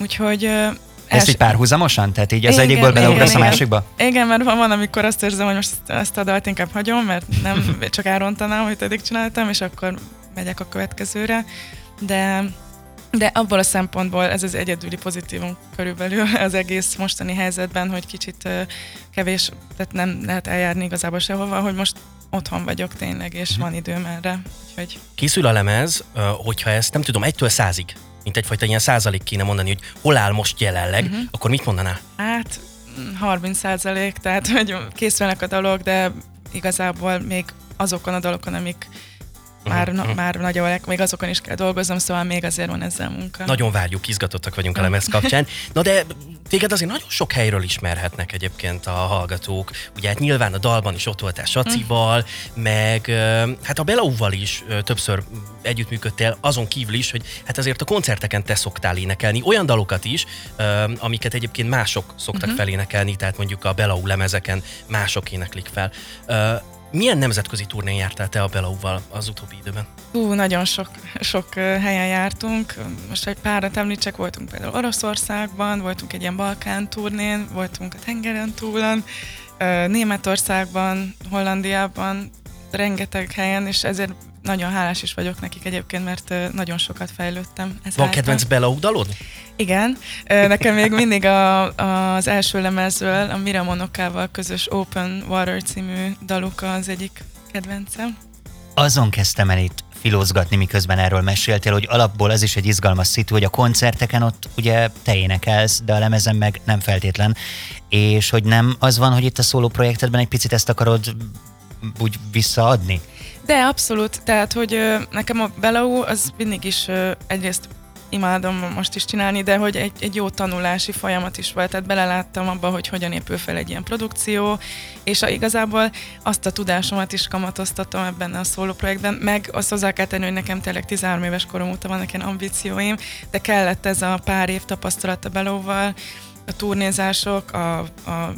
Úgyhogy ö, Ezt így párhuzamosan? Tehát így az Igen, egyikből beleugrasz a másikba? Igen, mert van, amikor azt érzem, hogy most ezt- a dalt inkább hagyom, mert nem csak elrontanám, amit eddig csináltam, és akkor megyek a következőre. De, de abból a szempontból ez az egyedüli pozitívum körülbelül az egész mostani helyzetben, hogy kicsit kevés, tehát nem lehet eljárni igazából sehova, hogy most otthon vagyok tényleg, és van időm erre. Úgyhogy Készül a lemez, hogyha ezt nem tudom, egytől százig, mint egyfajta ilyen százalék kéne mondani, hogy hol áll most jelenleg, uh-huh. akkor mit mondanál? Hát mm, 30 százalék, tehát hogy készülnek a dalok, de igazából még azokon a dalokon, amik már, na, már nagyon, még azokon is kell dolgoznom, szóval még azért van ezzel munka. Nagyon várjuk, izgatottak vagyunk a lemez kapcsán. Na de téged azért nagyon sok helyről ismerhetnek egyébként a hallgatók. Ugye hát nyilván a dalban is ott voltál Sacival, meg ö, hát a Belaúval is többször együttműködtél, azon kívül is, hogy hát azért a koncerteken te szoktál énekelni olyan dalokat is, amiket egyébként mások szoktak felénekelni, tehát mondjuk a Belaú lemezeken mások éneklik fel. Milyen nemzetközi turnén jártál te a Belaúval az utóbbi időben? Hú, nagyon sok, sok helyen jártunk. Most egy párat említsek, voltunk például Oroszországban, voltunk egy ilyen Balkán turnén, voltunk a tengeren túlon, Németországban, Hollandiában, rengeteg helyen, és ezért nagyon hálás is vagyok nekik egyébként, mert nagyon sokat fejlődtem. Van ezáltal. kedvenc Belaú dalod? Igen, nekem még mindig a, az első lemezről, a Miramonokával közös Open Water című daluk az egyik kedvencem. azon kezdtem el itt filózgatni, miközben erről meséltél, hogy alapból az is egy izgalmas szitu, hogy a koncerteken ott ugye te énekelsz, de a lemezen meg nem feltétlen, és hogy nem az van, hogy itt a szóló projektedben egy picit ezt akarod úgy visszaadni? De abszolút, tehát, hogy nekem a Belau az mindig is egyrészt imádom most is csinálni, de hogy egy, egy jó tanulási folyamat is volt, tehát beleláttam abba, hogy hogyan épül fel egy ilyen produkció, és a, igazából azt a tudásomat is kamatoztatom ebben a szóló projektben, meg azt hozzá kell tenni, hogy nekem tényleg 13 éves korom óta vannak ilyen ambícióim, de kellett ez a pár év tapasztalat a Belóval, a turnézások, a, a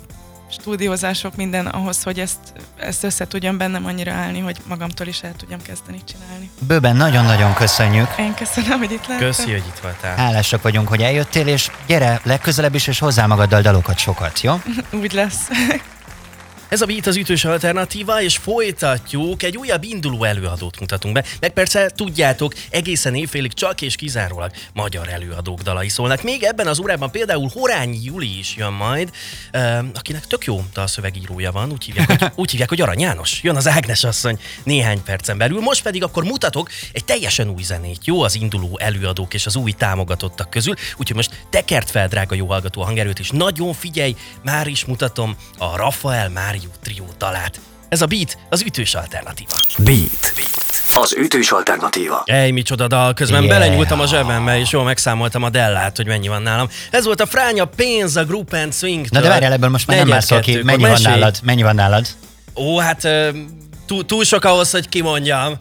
stúdiózások, minden ahhoz, hogy ezt, ezt össze tudjam bennem annyira állni, hogy magamtól is el tudjam kezdeni csinálni. Bőben nagyon-nagyon köszönjük. Én köszönöm, hogy itt lettem. Köszi, hogy itt voltál. Hálásak vagyunk, hogy eljöttél, és gyere legközelebb is, és hozzá magaddal dalokat sokat, jó? Úgy lesz. Ez a Beat az ütős alternatíva, és folytatjuk, egy újabb induló előadót mutatunk be. Meg persze tudjátok, egészen évfélig csak és kizárólag magyar előadók dalai szólnak. Még ebben az órában például Horányi Juli is jön majd, uh, akinek tök jó dalszövegírója van, úgy hívják, hogy, úgy hívják, hogy Arany János. Jön az Ágnes asszony néhány percen belül. Most pedig akkor mutatok egy teljesen új zenét, jó az induló előadók és az új támogatottak közül. Úgyhogy most tekert fel, drága jó hallgató hangerőt, és nagyon figyelj, már is mutatom a Rafael Mário trió dalát. Ez a beat az ütős alternatíva. Beat. Az ütős alternatíva. Ej, micsoda dal, közben Yeah. belenyúltam a zsebembe, és jól megszámoltam a dellát, hogy mennyi van nálam. Ez volt a Fránya pénz a Group and swing Na de várjál, ebből most már nem mászol ki. Mennyi van nálad? Mennyi van nálad? Ó, hát túl, túl sok ahhoz, hogy kimondjam.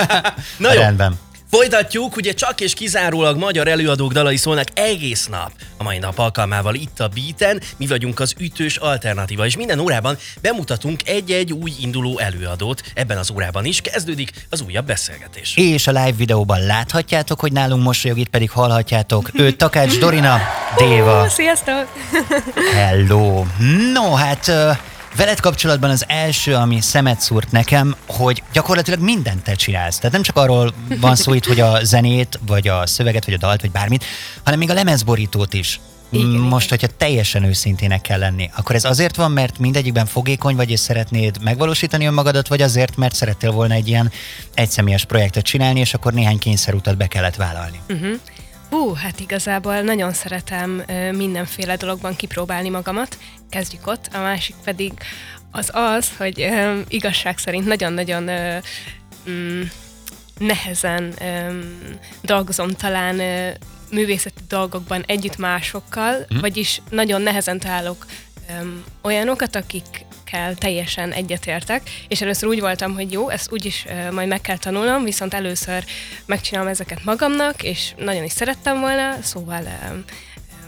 Na jó, Rendben. Folytatjuk, ugye csak és kizárólag magyar előadók dalai szólnak egész nap. A mai nap alkalmával itt a Beaten, mi vagyunk az ütős alternatíva, és minden órában bemutatunk egy-egy új induló előadót. Ebben az órában is kezdődik az újabb beszélgetés. És a live videóban láthatjátok, hogy nálunk mosolyog, itt pedig hallhatjátok. Ő Takács Dorina, Déva. Sziasztok! Hello! No, hát veled kapcsolatban az első, ami szemet szúrt nekem, hogy gyakorlatilag mindent te csinálsz. Tehát nem csak arról van szó itt, hogy a zenét, vagy a szöveget, vagy a dalt, vagy bármit, hanem még a lemezborítót is Igen, Most, hogyha teljesen őszintének kell lenni, akkor ez azért van, mert mindegyikben fogékony vagy, és szeretnéd megvalósítani önmagadat, vagy azért, mert szerettél volna egy ilyen egyszemélyes projektet csinálni, és akkor néhány kényszerutat be kellett vállalni? Uh-huh. Hú, hát igazából nagyon szeretem mindenféle dologban kipróbálni magamat. Kezdjük ott. A másik pedig az az, hogy um, igazság szerint nagyon-nagyon um, nehezen um, dolgozom talán uh, művészeti dolgokban együtt másokkal, mm. vagyis nagyon nehezen találok um, olyanokat, akikkel teljesen egyetértek, és először úgy voltam, hogy jó, ezt úgyis majd meg kell tanulnom, viszont először megcsinálom ezeket magamnak, és nagyon is szerettem volna, szóval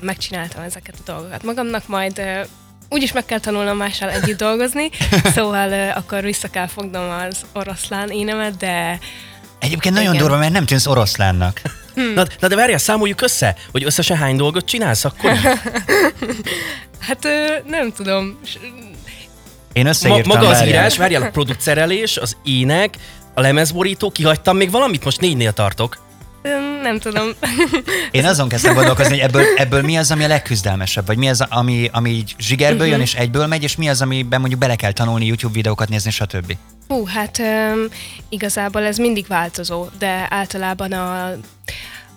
megcsináltam ezeket a dolgokat magamnak, majd úgyis meg kell tanulnom mással együtt dolgozni, szóval akkor vissza kell fognom az oroszlán énemet, de Egyébként nagyon Igen. durva, mert nem tűnsz oroszlánnak. Hmm. Na, na de várjál, számoljuk össze, hogy összesen hány dolgot csinálsz akkor? hát nem tudom. Én összeírtam, Ma, Maga az várjál. írás, várjál, a producerelés, az ének, a lemezborító, kihagytam még valamit, most négynél tartok. Nem tudom. Én azon kezdtem gondolkozni, hogy ebből, ebből mi az, ami a legküzdelmesebb, vagy mi az, ami, ami így zsigerből jön és egyből megy, és mi az, amiben mondjuk bele kell tanulni, YouTube videókat nézni, stb. Hú, hát um, igazából ez mindig változó, de általában a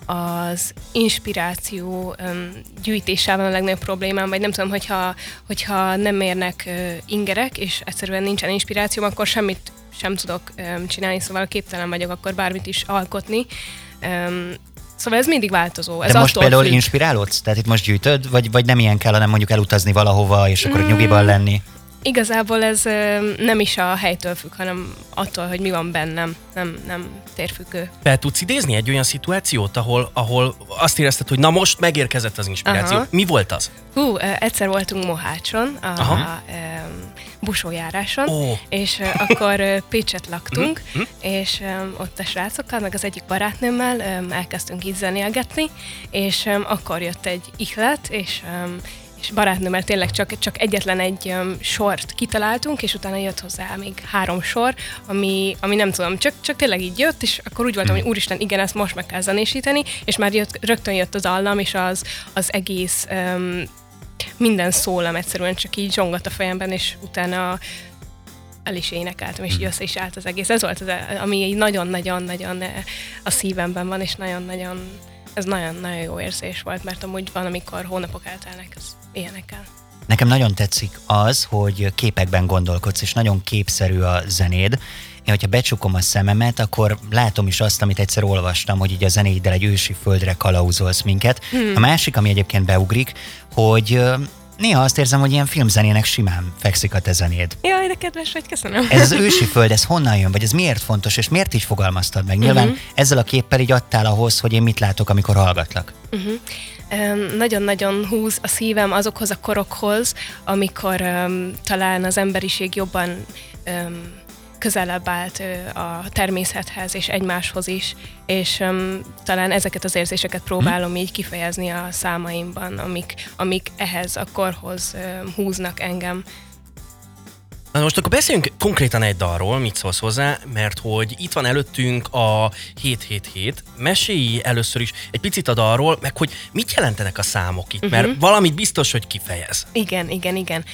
az inspiráció um, gyűjtésában a legnagyobb problémám, vagy nem tudom, hogyha, hogyha nem érnek ingerek, és egyszerűen nincsen inspirációm, akkor semmit sem tudok csinálni, szóval képtelen vagyok akkor bármit is alkotni. Szóval ez mindig változó. Ez De most például függ. inspirálódsz? Tehát itt most gyűjtöd, vagy, vagy nem ilyen kell, hanem mondjuk elutazni valahova, és akkor mm. nyugiban lenni? Igazából ez nem is a helytől függ, hanem attól, hogy mi van bennem, nem, nem térfüggő. Be tudsz idézni egy olyan szituációt, ahol, ahol azt érezted, hogy na most megérkezett az inspiráció. Aha. Mi volt az? Hú, egyszer voltunk Mohácson, a, Aha. a, busójáráson, oh. és akkor Pécset laktunk, mm-hmm. és ott a srácokkal, meg az egyik barátnőmmel elkezdtünk így zenélgetni, és akkor jött egy ihlet, és és barátnőmmel tényleg csak, csak egyetlen egy um, sort kitaláltunk, és utána jött hozzá még három sor, ami, ami nem tudom, csak, csak tényleg így jött, és akkor úgy voltam, hogy úristen, igen, ezt most meg kell zenésíteni, és már jött, rögtön jött az allam, és az, az egész um, minden szólam egyszerűen csak így zsongott a fejemben, és utána el is énekeltem, és így össze is állt az egész. Ez volt az, ami nagyon-nagyon-nagyon a szívemben van, és nagyon-nagyon ez nagyon-nagyon jó érzés volt, mert amúgy van, amikor hónapok eltelnek az ilyenekkel. Nekem nagyon tetszik az, hogy képekben gondolkodsz, és nagyon képszerű a zenéd. Én, hogyha becsukom a szememet, akkor látom is azt, amit egyszer olvastam, hogy így a zenéiddel egy ősi földre kalauzolsz minket. Hmm. A másik, ami egyébként beugrik, hogy néha azt érzem, hogy ilyen filmzenének simán fekszik a te zenéd. Jaj, de kedves vagy, köszönöm. Ez az ősi föld, ez honnan jön, vagy ez miért fontos, és miért így fogalmaztad meg? Nyilván uh-huh. ezzel a képpel így adtál ahhoz, hogy én mit látok, amikor hallgatlak. Uh-huh. Nagyon-nagyon húz a szívem azokhoz a korokhoz, amikor talán az emberiség jobban közelebb állt a természethez és egymáshoz is, és um, talán ezeket az érzéseket próbálom hmm. így kifejezni a számaimban, amik, amik ehhez a korhoz um, húznak engem. Na most akkor beszéljünk konkrétan egy dalról, mit szólsz hozzá, mert hogy itt van előttünk a 777. Mesélj először is egy picit a dalról, meg hogy mit jelentenek a számok itt, uh-huh. mert mhm. valamit biztos, hogy kifejez. Igen, igen, igen.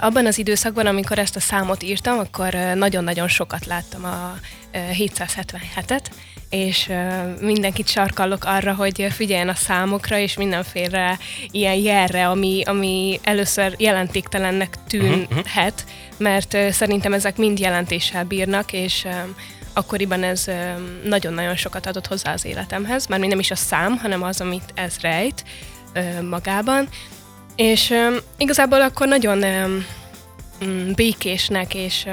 Abban az időszakban, amikor ezt a számot írtam, akkor nagyon-nagyon sokat láttam a 777-et, és mindenkit sarkallok arra, hogy figyeljen a számokra, és mindenféle ilyen jelre, ami, ami először jelentéktelennek tűnhet, uh-huh. mert szerintem ezek mind jelentéssel bírnak, és akkoriban ez nagyon-nagyon sokat adott hozzá az életemhez, már nem is a szám, hanem az, amit ez rejt magában. És igazából akkor nagyon békésnek és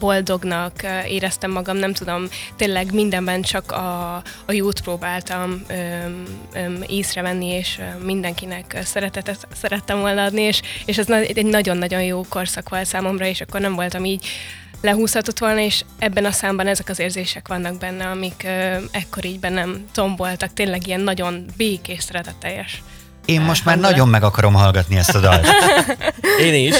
boldognak éreztem magam, nem tudom, tényleg mindenben csak a, a jót próbáltam öm, öm, észrevenni, és mindenkinek szeretetet szerettem volna adni, és, és ez egy nagyon-nagyon jó korszak volt számomra, és akkor nem voltam így lehúzhatott volna, és ebben a számban ezek az érzések vannak benne, amik ö, ekkor így bennem tomboltak, tényleg ilyen nagyon békés, szeretetteljes Én most már nagyon meg akarom hallgatni ezt a dalt. Én is.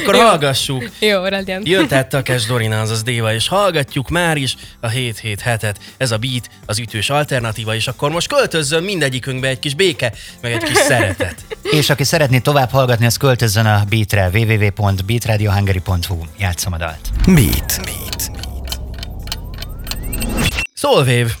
Akkor hallgassuk. Jó, legyen. Jön tehát Takes Dorina, azaz Déva, és hallgatjuk már is a 7-7 hetet. Ez a beat, az ütős alternatíva, és akkor most költözzön mindegyikünkbe egy kis béke, meg egy kis szeretet. És aki szeretné tovább hallgatni, az költözzön a Beatre, www.beatradiohungary.hu. Játszom a dalt. Beat. Beat. Szolvév.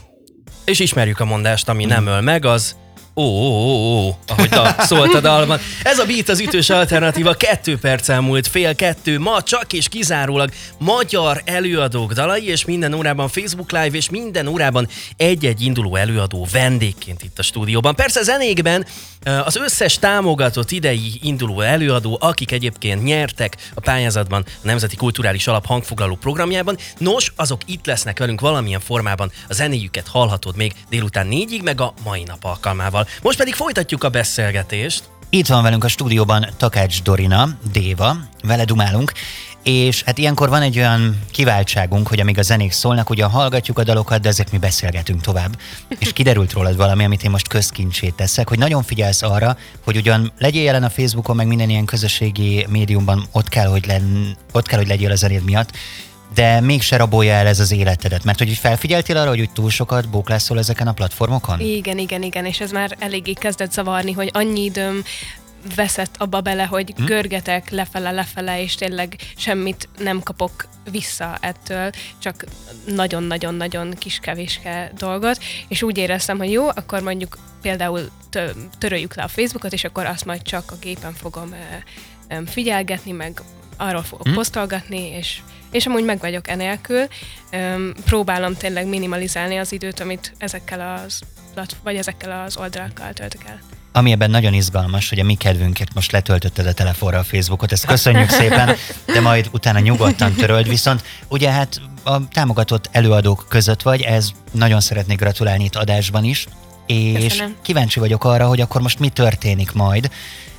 És ismerjük a mondást, ami nem öl meg, az ó, ó, ó, ó, ahogy da, szólt a dalban. Ez a beat az ütős alternatíva, kettő perc elmúlt, fél kettő, ma csak és kizárólag magyar előadók dalai, és minden órában Facebook Live, és minden órában egy-egy induló előadó vendégként itt a stúdióban. Persze zenékben az összes támogatott idei induló előadó, akik egyébként nyertek a pályázatban a Nemzeti Kulturális Alap hangfoglaló programjában, nos, azok itt lesznek velünk valamilyen formában, a zenéjüket hallhatod még délután négyig, meg a mai nap alkalmával. Most pedig folytatjuk a beszélgetést. Itt van velünk a stúdióban Takács Dorina, Déva, vele dumálunk, és hát ilyenkor van egy olyan kiváltságunk, hogy amíg a zenék szólnak, ugye hallgatjuk a dalokat, de ezek mi beszélgetünk tovább. És kiderült rólad valami, amit én most közkincsét teszek, hogy nagyon figyelsz arra, hogy ugyan legyél jelen a Facebookon, meg minden ilyen közösségi médiumban, ott kell, hogy, lenn, ott kell, hogy legyél a zenéd miatt, de mégse rabolja el ez az életedet. Mert hogy felfigyeltél arra, hogy úgy túl sokat bóklászol ezeken a platformokon? Igen, igen, igen, és ez már eléggé kezdett zavarni, hogy annyi időm veszett abba bele, hogy hm? görgetek lefele, lefele, és tényleg semmit nem kapok vissza ettől, csak nagyon-nagyon-nagyon kis kevéske dolgot, és úgy éreztem, hogy jó, akkor mondjuk például töröljük le a Facebookot, és akkor azt majd csak a gépen fogom figyelgetni, meg arról fogok hm? posztolgatni, és és amúgy meg vagyok enélkül. Próbálom tényleg minimalizálni az időt, amit ezekkel az, vagy ezekkel az oldalakkal töltök el. Ami ebben nagyon izgalmas, hogy a mi kedvünkért most letöltötted a telefonra a Facebookot, ezt köszönjük szépen, de majd utána nyugodtan töröld, viszont ugye hát a támogatott előadók között vagy, ez nagyon szeretnék gratulálni itt adásban is, és Köszönöm. kíváncsi vagyok arra, hogy akkor most mi történik majd,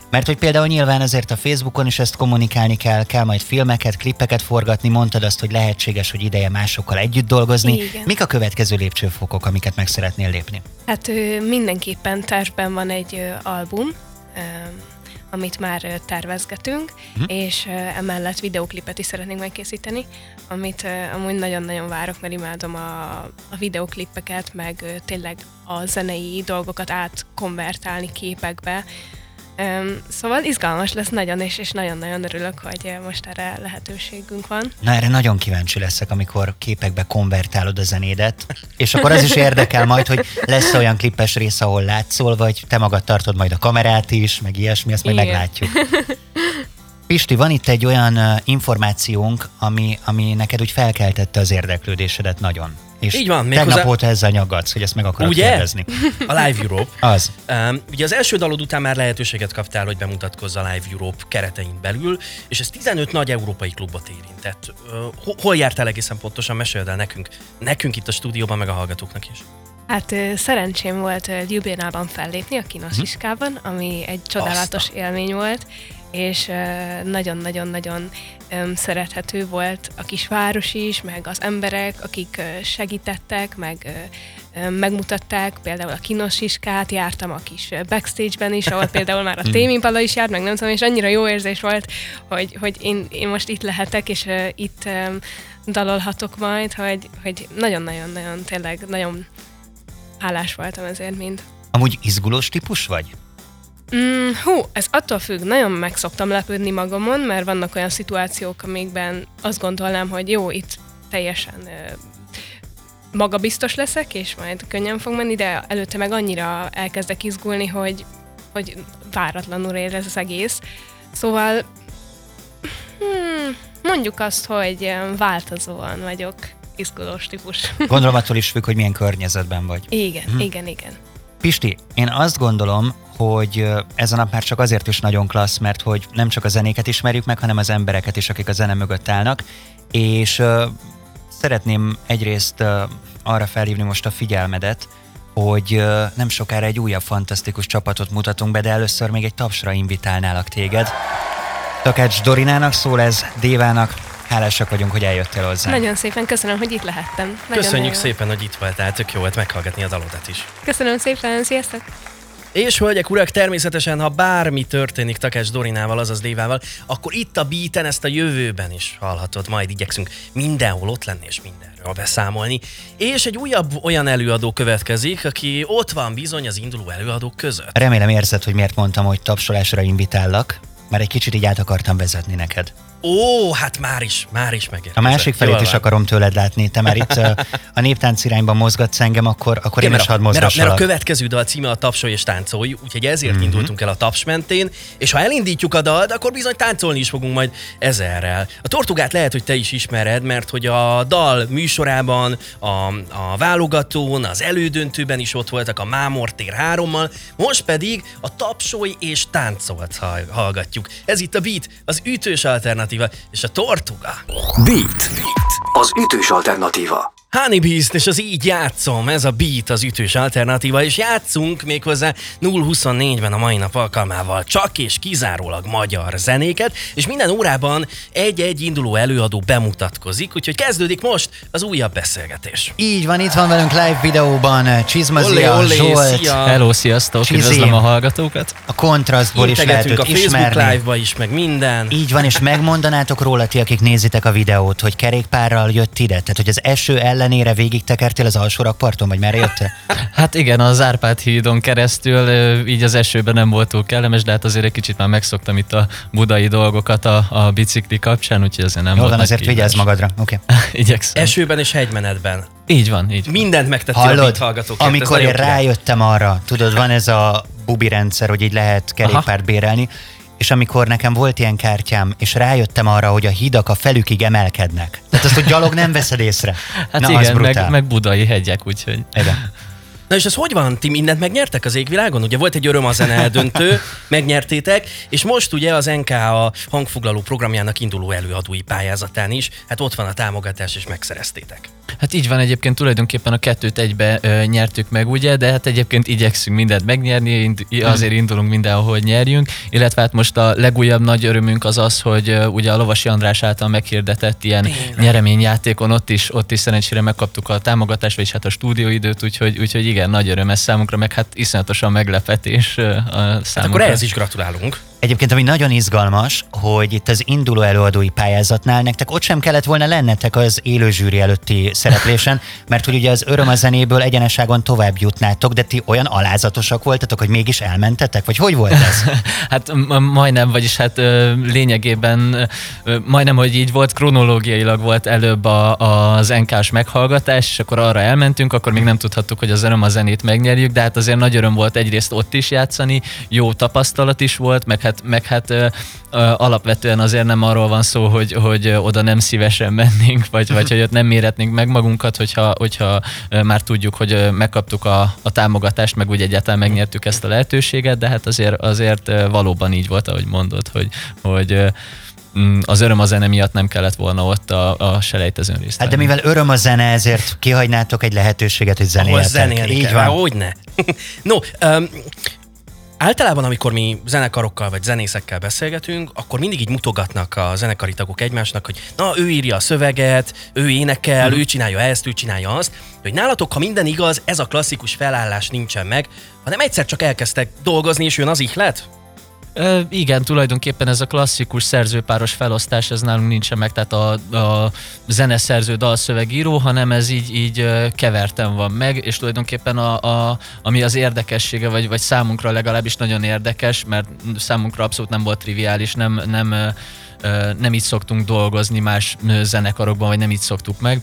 mert hogy például nyilván azért a Facebookon is ezt kommunikálni kell, kell majd filmeket, klippeket forgatni, mondtad azt, hogy lehetséges, hogy ideje másokkal együtt dolgozni. Igen. Mik a következő lépcsőfokok, amiket meg szeretnél lépni? Hát mindenképpen tervben van egy album, amit már tervezgetünk, hm. és emellett videoklipet is szeretnénk megkészíteni, amit amúgy nagyon-nagyon várok, mert imádom a, a videoklippeket, meg tényleg a zenei dolgokat átkonvertálni képekbe, Um, szóval izgalmas lesz nagyon, és, és nagyon-nagyon örülök, hogy most erre lehetőségünk van. Na erre nagyon kíváncsi leszek, amikor képekbe konvertálod a zenédet, és akkor az is érdekel majd, hogy lesz olyan klippes rész, ahol látszol, vagy te magad tartod majd a kamerát is, meg ilyesmi, ezt majd meglátjuk. Pisti, van itt egy olyan információnk, ami, ami neked úgy felkeltette az érdeklődésedet nagyon. És Így van. Tegnap hozzá... óta ezzel nyaggatsz, hogy ezt meg akarod ugye? kérdezni. A Live Europe. Az. Um, ugye az első dalod után már lehetőséget kaptál, hogy bemutatkozz a Live Europe keretein belül, és ez 15 nagy európai klubot érintett. Uh, hol jártál egészen pontosan? Meséld el nekünk, nekünk itt a stúdióban, meg a hallgatóknak is. Hát szerencsém volt Ljubljánában fellépni a Kinosiskában, mhm. ami egy csodálatos Azta. élmény volt, és nagyon-nagyon-nagyon szerethető volt a kisváros is, meg az emberek, akik segítettek, meg megmutatták például a kinosiskát, jártam a kis backstage-ben is, ahol például már a hmm. témimpala is járt, meg nem tudom, és annyira jó érzés volt, hogy, hogy én, én most itt lehetek, és itt dalolhatok majd, hogy, hogy nagyon-nagyon-nagyon tényleg nagyon hálás voltam ezért mind. Amúgy izgulós típus vagy? Mm, hú, ez attól függ, nagyon meg szoktam lepődni magamon, mert vannak olyan szituációk, amikben azt gondolnám, hogy jó, itt teljesen ö, magabiztos leszek, és majd könnyen fog menni, de előtte meg annyira elkezdek izgulni, hogy, hogy váratlanul ér ez az egész. Szóval hmm, mondjuk azt, hogy változóan vagyok izgulós típus. Gondolom attól is függ, hogy milyen környezetben vagy. Igen, hm. igen, igen. Pisti, én azt gondolom, hogy ez a nap már csak azért is nagyon klassz, mert hogy nem csak a zenéket ismerjük meg, hanem az embereket is, akik a zene mögött állnak, és uh, szeretném egyrészt uh, arra felhívni most a figyelmedet, hogy uh, nem sokára egy újabb fantasztikus csapatot mutatunk be, de először még egy tapsra invitálnálak téged. Takács Dorinának szól ez, Dévának, hálásak vagyunk, hogy eljöttél hozzá. Nagyon szépen köszönöm, hogy itt lehettem. Nagyon Köszönjük nagyon szépen, hogy itt voltál, tök jó volt meghallgatni a dalodat is. Köszönöm szépen, sziasztok! És hölgyek, urak, természetesen, ha bármi történik Takács Dorinával, azaz Dévával, akkor itt a beaten ezt a jövőben is hallhatod. Majd igyekszünk mindenhol ott lenni és mindenről beszámolni. És egy újabb olyan előadó következik, aki ott van bizony az induló előadók között. Remélem érzed, hogy miért mondtam, hogy tapsolásra invitállak, mert egy kicsit így át akartam vezetni neked. Ó, hát már is, már is megérkezett. A másik felét Jól is van. akarom tőled látni. Te már itt a néptánc irányban mozgatsz engem, akkor, akkor én Igen, is mert, hadd a, mert, a, mert a mozgassalak. következő dal címe a Tapsolj és táncolj, úgyhogy ezért Mhm. mm-hmm. indultunk el a Taps mentén, és ha elindítjuk a dalt, akkor bizony táncolni is fogunk majd ezerrel. A Tortugát lehet, hogy te is ismered, mert hogy a dal műsorában, a, a válogatón, az elődöntőben is ott voltak a Mámor tér hárommal, most pedig a Tapsolj és táncolt hall- hallgatjuk. Ez itt a Beat, az ütős alternatíva, és a Tortuga. Beat. Az ütős alternatíva. Honey Beast, és az így játszom, ez a beat az ütős alternatíva, és játszunk méghozzá 0-24-ben a mai nap alkalmával csak és kizárólag magyar zenéket, és minden órában egy-egy induló előadó bemutatkozik, úgyhogy kezdődik most az újabb beszélgetés. Így van, itt van velünk live videóban Csizmazia, ollé, Zsolt, szia! Hello, sziasztok, Csizi. üdvözlöm a hallgatókat. a kontrasztból is lehet a Facebook ismerni. Live-ba is, meg minden. Így van, és megmondanátok róla ti, akik nézitek a videót, hogy kerékpárral jött ide? Tehát, hogy az eső ellenére végig tekertél az alsó rakparton, vagy merre jöttél? Hát igen, az Árpád hídon keresztül, így az esőben nem volt túl kellemes, de hát azért egy kicsit már megszoktam itt a budai dolgokat a, a bicikli kapcsán, úgyhogy azért nem Jól volt van, azért kihívás. vigyázz magadra. Oké. Okay. Igyekszem. Esőben és hegymenetben. Így van, így van. Mindent megtettél a Hallod, ez amikor én rájöttem arra, tudod, van ez a bubi rendszer, hogy így lehet kerékpárt bérelni, és amikor nekem volt ilyen kártyám, és rájöttem arra, hogy a hidak a felükig emelkednek. Tehát azt, hogy gyalog nem veszed észre. Hát Na, az igen, brutál. meg, meg budai hegyek, úgyhogy... Igen. Na és ez hogy van? Ti mindent megnyertek az égvilágon? Ugye volt egy öröm a zene eldöntő, megnyertétek, és most ugye az NK a hangfoglaló programjának induló előadói pályázatán is, hát ott van a támogatás, és megszereztétek. Hát így van, egyébként tulajdonképpen a kettőt egybe ö, nyertük meg, ugye, de hát egyébként igyekszünk mindent megnyerni, azért indulunk mindenhol, nyerjünk, illetve hát most a legújabb nagy örömünk az az, hogy ö, ugye a Lovasi András által meghirdetett ilyen Tényleg. nyereményjátékon ott is, ott is szerencsére megkaptuk a támogatást, vagyis hát a stúdióidőt, úgyhogy, úgyhogy igen, nagy öröm ez számunkra, meg hát iszonyatosan meglepetés a Hát számunkra. akkor ehhez is gratulálunk. Egyébként, ami nagyon izgalmas, hogy itt az induló előadói pályázatnál nektek ott sem kellett volna lennetek az élő zsűri előtti szereplésen, mert hogy ugye az öröm a zenéből egyeneságon tovább jutnátok, de ti olyan alázatosak voltatok, hogy mégis elmentetek? Vagy hogy volt ez? Hát majdnem, vagyis hát lényegében majdnem, hogy így volt, kronológiailag volt előbb a, az NK-s meghallgatás, és akkor arra elmentünk, akkor még nem tudhattuk, hogy az öröm a zenét megnyerjük, de hát azért nagy öröm volt egyrészt ott is játszani, jó tapasztalat is volt, meg hát, meg hát ö, ö, alapvetően azért nem arról van szó, hogy, hogy oda nem szívesen mennénk, vagy, vagy hogy ott nem méretnénk meg magunkat, hogyha, hogyha már tudjuk, hogy megkaptuk a, a támogatást, meg úgy egyáltalán megnyertük ezt a lehetőséget, de hát azért, azért valóban így volt, ahogy mondod, hogy, hogy mm, az öröm a zene miatt nem kellett volna ott a, a selejtezőn részt Hát de mivel öröm a zene, ezért kihagynátok egy lehetőséget, hogy Ahol zenéljetek. zenélni Így kell. van. Hogyne. no, um, Általában, amikor mi zenekarokkal vagy zenészekkel beszélgetünk, akkor mindig így mutogatnak a zenekari tagok egymásnak, hogy na, ő írja a szöveget, ő énekel, ő csinálja ezt, ő csinálja azt. Hogy nálatok, ha minden igaz, ez a klasszikus felállás nincsen meg, hanem egyszer csak elkezdtek dolgozni, és jön az ihlet? Ö, igen, tulajdonképpen ez a klasszikus szerzőpáros felosztás, ez nálunk nincsen meg, tehát a, a zeneszerző, dalszövegíró, hanem ez így, így ö, keverten van meg, és tulajdonképpen a, a, ami az érdekessége, vagy, vagy számunkra legalábbis nagyon érdekes, mert számunkra abszolút nem volt triviális, nem, nem, nem így szoktunk dolgozni más zenekarokban, vagy nem így szoktuk meg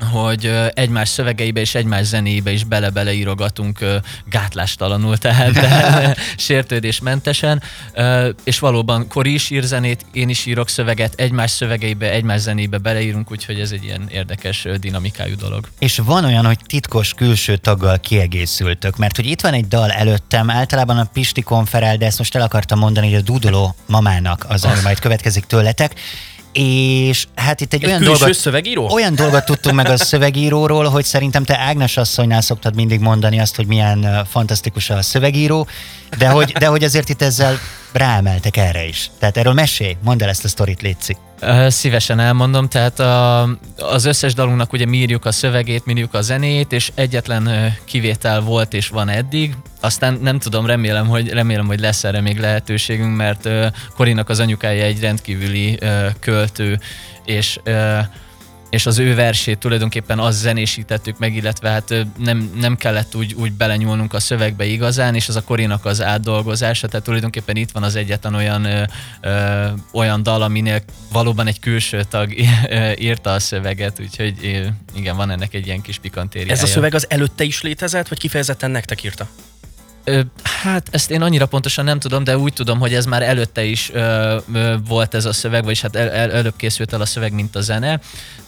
hogy egymás szövegeibe és egymás zenéibe is bele-bele írogatunk gátlástalanul, tehát de, sértődésmentesen, és valóban Kori is ír zenét, én is írok szöveget, egymás szövegeibe, egymás zenébe beleírunk, úgyhogy ez egy ilyen érdekes dinamikájú dolog. És van olyan, hogy titkos külső taggal kiegészültök, mert hogy itt van egy dal előttem, általában a Pisti konferál, de ezt most el akartam mondani, hogy a Dudoló mamának az, ami majd következik tőletek, és hát itt egy, Egy olyan dolgot, szövegíró? olyan dolgot tudtunk meg a szövegíróról, hogy szerintem te Ágnes asszonynál szoktad mindig mondani azt, hogy milyen fantasztikus a szövegíró, de hogy, de hogy azért itt ezzel ráemeltek erre is. Tehát erről mesélj, mondd el ezt a sztorit, Léci. Szívesen elmondom, tehát a, az összes dalunknak ugye mi írjuk a szövegét, mi írjuk a zenét, és egyetlen kivétel volt és van eddig. Aztán nem tudom, remélem, hogy, remélem, hogy lesz erre még lehetőségünk, mert Korinak az anyukája egy rendkívüli költő, és és az ő versét tulajdonképpen az zenésítettük meg, illetve hát nem, nem kellett úgy, úgy belenyúlnunk a szövegbe igazán, és az a Korinak az átdolgozása, tehát tulajdonképpen itt van az egyetlen olyan, ö, ö, olyan dal, aminél valóban egy külső tag írta a szöveget, úgyhogy igen, van ennek egy ilyen kis pikantériája. Ez a szöveg az előtte is létezett, vagy kifejezetten nektek írta? Hát ezt én annyira pontosan nem tudom, de úgy tudom, hogy ez már előtte is ö, ö, volt ez a szöveg, vagyis hát el, el, előbb készült el a szöveg, mint a zene,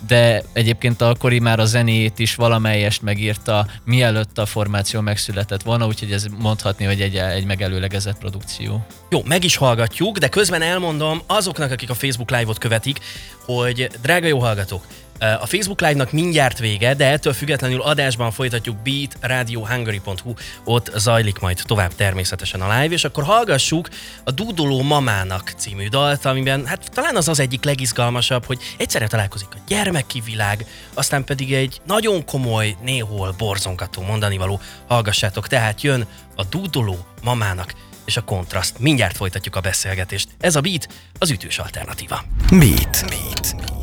de egyébként a Kori már a zenét is valamelyest megírta, mielőtt a formáció megszületett volna, úgyhogy ez mondhatni, hogy egy, egy megelőlegezett produkció. Jó, meg is hallgatjuk, de közben elmondom azoknak, akik a Facebook Live-ot követik, hogy drága jó hallgatók, a Facebook Live-nak mindjárt vége, de ettől függetlenül adásban folytatjuk Beat radiohungary.hu, ott zajlik majd tovább természetesen a live, és akkor hallgassuk a Dúdoló Mamának című dalt, amiben hát talán az az egyik legizgalmasabb, hogy egyszerre találkozik a gyermeki világ, aztán pedig egy nagyon komoly, néhol borzongató mondani való. Hallgassátok, tehát jön a Dúdoló Mamának és a kontraszt. Mindjárt folytatjuk a beszélgetést. Ez a Beat, az ütős alternatíva. Beat. Beat.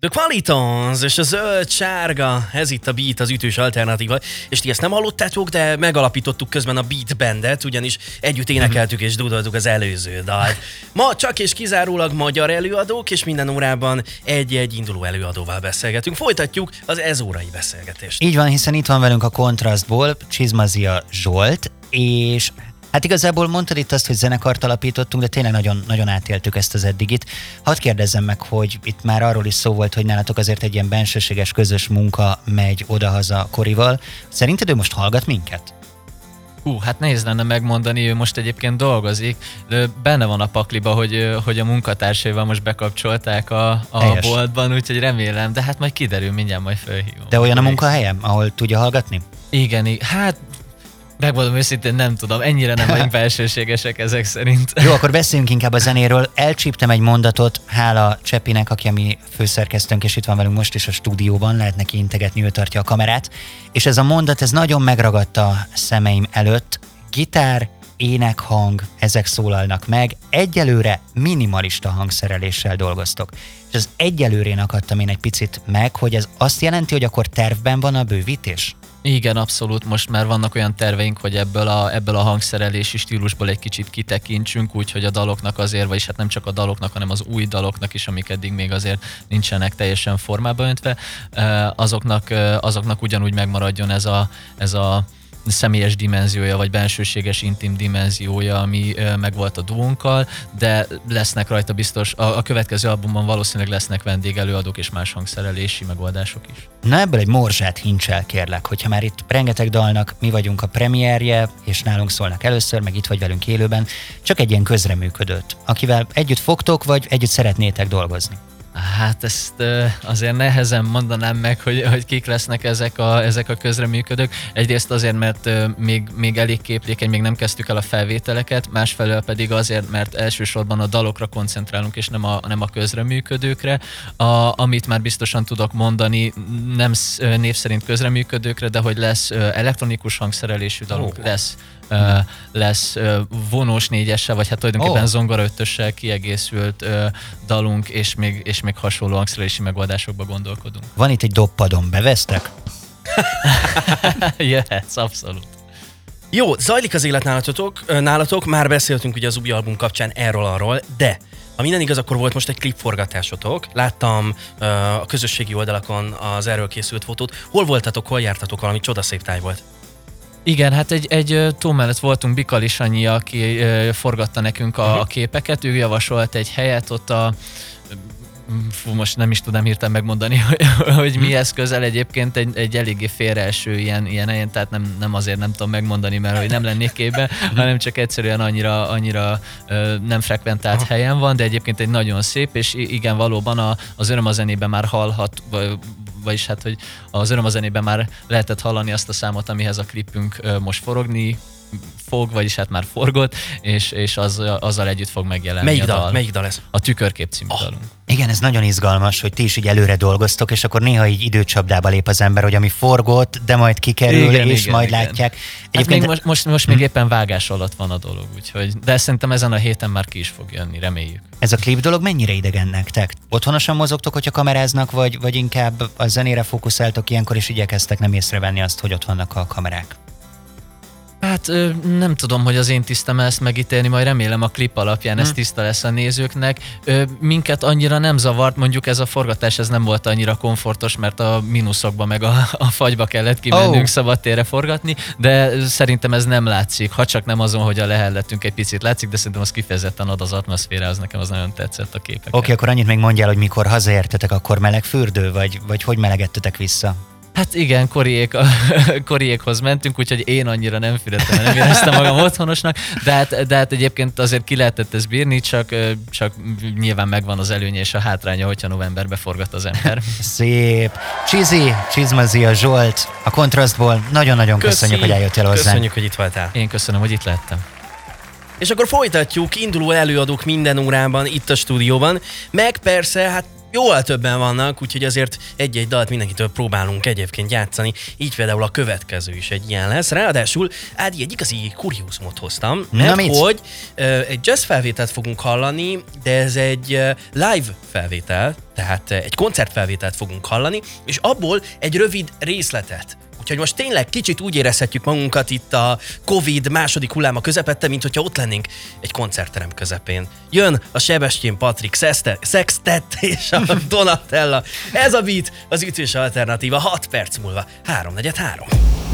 The Qualitons és a zöld sárga, ez itt a Beat, az ütős alternatíva, és ti ezt nem hallottátok, de megalapítottuk közben a Beat Bandet, ugyanis együtt énekeltük és dudoltuk az előző dalt. Ma csak és kizárólag magyar előadók, és minden órában egy-egy induló előadóval beszélgetünk. Folytatjuk az ez órai beszélgetést. Így van, hiszen itt van velünk a kontrasztból Csizmazia Zsolt, és Hát igazából mondtad itt azt, hogy zenekart alapítottunk, de tényleg nagyon, nagyon átéltük ezt az eddigit. Hadd kérdezzem meg, hogy itt már arról is szó volt, hogy nálatok azért egy ilyen bensőséges közös munka megy odahaza Korival. Szerinted ő most hallgat minket? Hú, hát nehéz lenne megmondani, ő most egyébként dolgozik. Benne van a pakliba, hogy, hogy a munkatársaival most bekapcsolták a, a boltban, úgyhogy remélem, de hát majd kiderül, mindjárt majd felhívom. De olyan a munkahelyem, ahol tudja hallgatni? Igen, hát Megmondom őszintén, nem tudom, ennyire nem vagyunk belsőségesek ezek szerint. Jó, akkor beszéljünk inkább a zenéről. Elcsíptem egy mondatot, hála Csepinek, aki a mi főszerkesztőnk, és itt van velünk most is a stúdióban, lehet neki integetni, ő tartja a kamerát. És ez a mondat, ez nagyon megragadta a szemeim előtt. Gitár, énekhang, ezek szólalnak meg. Egyelőre minimalista hangszereléssel dolgoztok. És az egyelőrén akadtam én egy picit meg, hogy ez azt jelenti, hogy akkor tervben van a bővítés? Igen, abszolút. Most már vannak olyan terveink, hogy ebből a, ebből a hangszerelési stílusból egy kicsit kitekintsünk, úgyhogy a daloknak azért, vagyis hát nem csak a daloknak, hanem az új daloknak is, amik eddig még azért nincsenek teljesen formába öntve, azoknak, azoknak ugyanúgy megmaradjon ez a, ez a személyes dimenziója, vagy bensőséges, intim dimenziója, ami megvolt a duónkkal, de lesznek rajta biztos, a, a következő albumban valószínűleg lesznek vendégelőadók és más hangszerelési megoldások is. Na ebből egy morzsát hincsel kérlek, hogyha már itt rengeteg dalnak mi vagyunk a premierje, és nálunk szólnak először, meg itt vagy velünk élőben, csak egy ilyen közreműködött, akivel együtt fogtok, vagy együtt szeretnétek dolgozni. Hát ezt azért nehezen mondanám meg, hogy, hogy kik lesznek ezek a, ezek a közreműködők. Egyrészt azért, mert még, még elég képlékeny, még nem kezdtük el a felvételeket, másfelől pedig azért, mert elsősorban a dalokra koncentrálunk, és nem a, nem a közreműködőkre. A, amit már biztosan tudok mondani, nem név szerint közreműködőkre, de hogy lesz elektronikus hangszerelésű dalunk, oh. lesz uh, lesz uh, vonós négyessel, vagy hát tulajdonképpen oh. zongora ötössel kiegészült uh, dalunk, és még, és még hasonló hangszerelési megoldásokba gondolkodunk. Van itt egy dobpadon, bevesztek? Jöhetsz, abszolút. Jó, zajlik az élet nálatok, nálatok, már beszéltünk ugye az új album kapcsán erről-arról, de ha minden igaz, akkor volt most egy klipforgatásotok. Láttam uh, a közösségi oldalakon az erről készült fotót. Hol voltatok, hol jártatok, valami csodaszép táj volt. Igen, hát egy, egy tó mellett voltunk Bikali Sanyi, aki forgatta nekünk a, a képeket, ő javasolt egy helyet ott a fú, most nem is tudom hirtelen megmondani, hogy, hogy mihez közel egyébként egy, egy eléggé félreeső ilyen, ilyen helyen, tehát nem, nem azért nem tudom megmondani, mert hogy nem lennék képbe, hanem csak egyszerűen annyira, annyira nem frekventált helyen van, de egyébként egy nagyon szép, és igen, valóban a, az öröm a zenében már hallhat, vagyis hát, hogy az öröm a zenében már lehetett hallani azt a számot, amihez a klipünk most forogni fog, vagyis hát már forgott, és, és az, azzal együtt fog megjelenni Melyik a dal? dal. Melyik dal ez? A Tükörkép című oh. dalunk. Igen, ez nagyon izgalmas, hogy ti is így előre dolgoztok, és akkor néha így időcsapdába lép az ember, hogy ami forgott, de majd kikerül, igen, és igen, majd igen. látják. Hát még most, most, most hm? még éppen vágás alatt van a dolog, úgyhogy, de szerintem ezen a héten már ki is fog jönni, reméljük. Ez a klip dolog mennyire idegen nektek? Otthonosan mozogtok, hogyha kameráznak, vagy, vagy inkább a zenére fókuszáltok ilyenkor, és igyekeztek nem észrevenni azt, hogy ott vannak a kamerák? Hát nem tudom, hogy az én tisztem ezt megítélni, majd remélem a klip alapján hmm. ez hm. tiszta lesz a nézőknek. Minket annyira nem zavart, mondjuk ez a forgatás ez nem volt annyira komfortos, mert a mínuszokba meg a, a fagyba kellett kimennünk oh. szabadtérre forgatni, de szerintem ez nem látszik, ha csak nem azon, hogy a lehelletünk egy picit látszik, de szerintem az kifejezetten ad az atmoszféra, az nekem az nagyon tetszett a képek. Oké, okay, akkor annyit még mondjál, hogy mikor hazaértetek, akkor meleg fürdő, vagy, vagy hogy melegedtetek vissza? Hát igen, Koriék, Koriékhoz mentünk, úgyhogy én annyira nem fülettem, nem éreztem magam otthonosnak, de hát, de hát egyébként azért ki lehetett ezt bírni, csak, csak nyilván megvan az előnye és a hátránya, hogyha novemberbe forgat az ember. Szép. Csizi, Csizmazia Zsolt, a kontrasztból nagyon-nagyon köszönjük, hogy eljöttél hozzá. Köszönjük, hogy itt voltál. Én köszönöm, hogy itt lettem. És akkor folytatjuk, induló előadók minden órában itt a stúdióban, meg persze, hát jóval többen vannak, úgyhogy azért egy-egy dalt mindenkitől próbálunk egyébként játszani. Így például a következő is egy ilyen lesz. Ráadásul Ádi egy igazi kuriózumot hoztam, mert Na, hogy uh, egy jazz felvételt fogunk hallani, de ez egy live felvétel, tehát egy koncertfelvételt fogunk hallani, és abból egy rövid részletet Úgyhogy most tényleg kicsit úgy érezhetjük magunkat itt a Covid második hulláma közepette, mint hogyha ott lennénk egy koncertterem közepén. Jön a Sebestyén Patrik Sextet és a Donatella. Ez a beat, az ütős alternatíva 6 perc múlva. 3 3.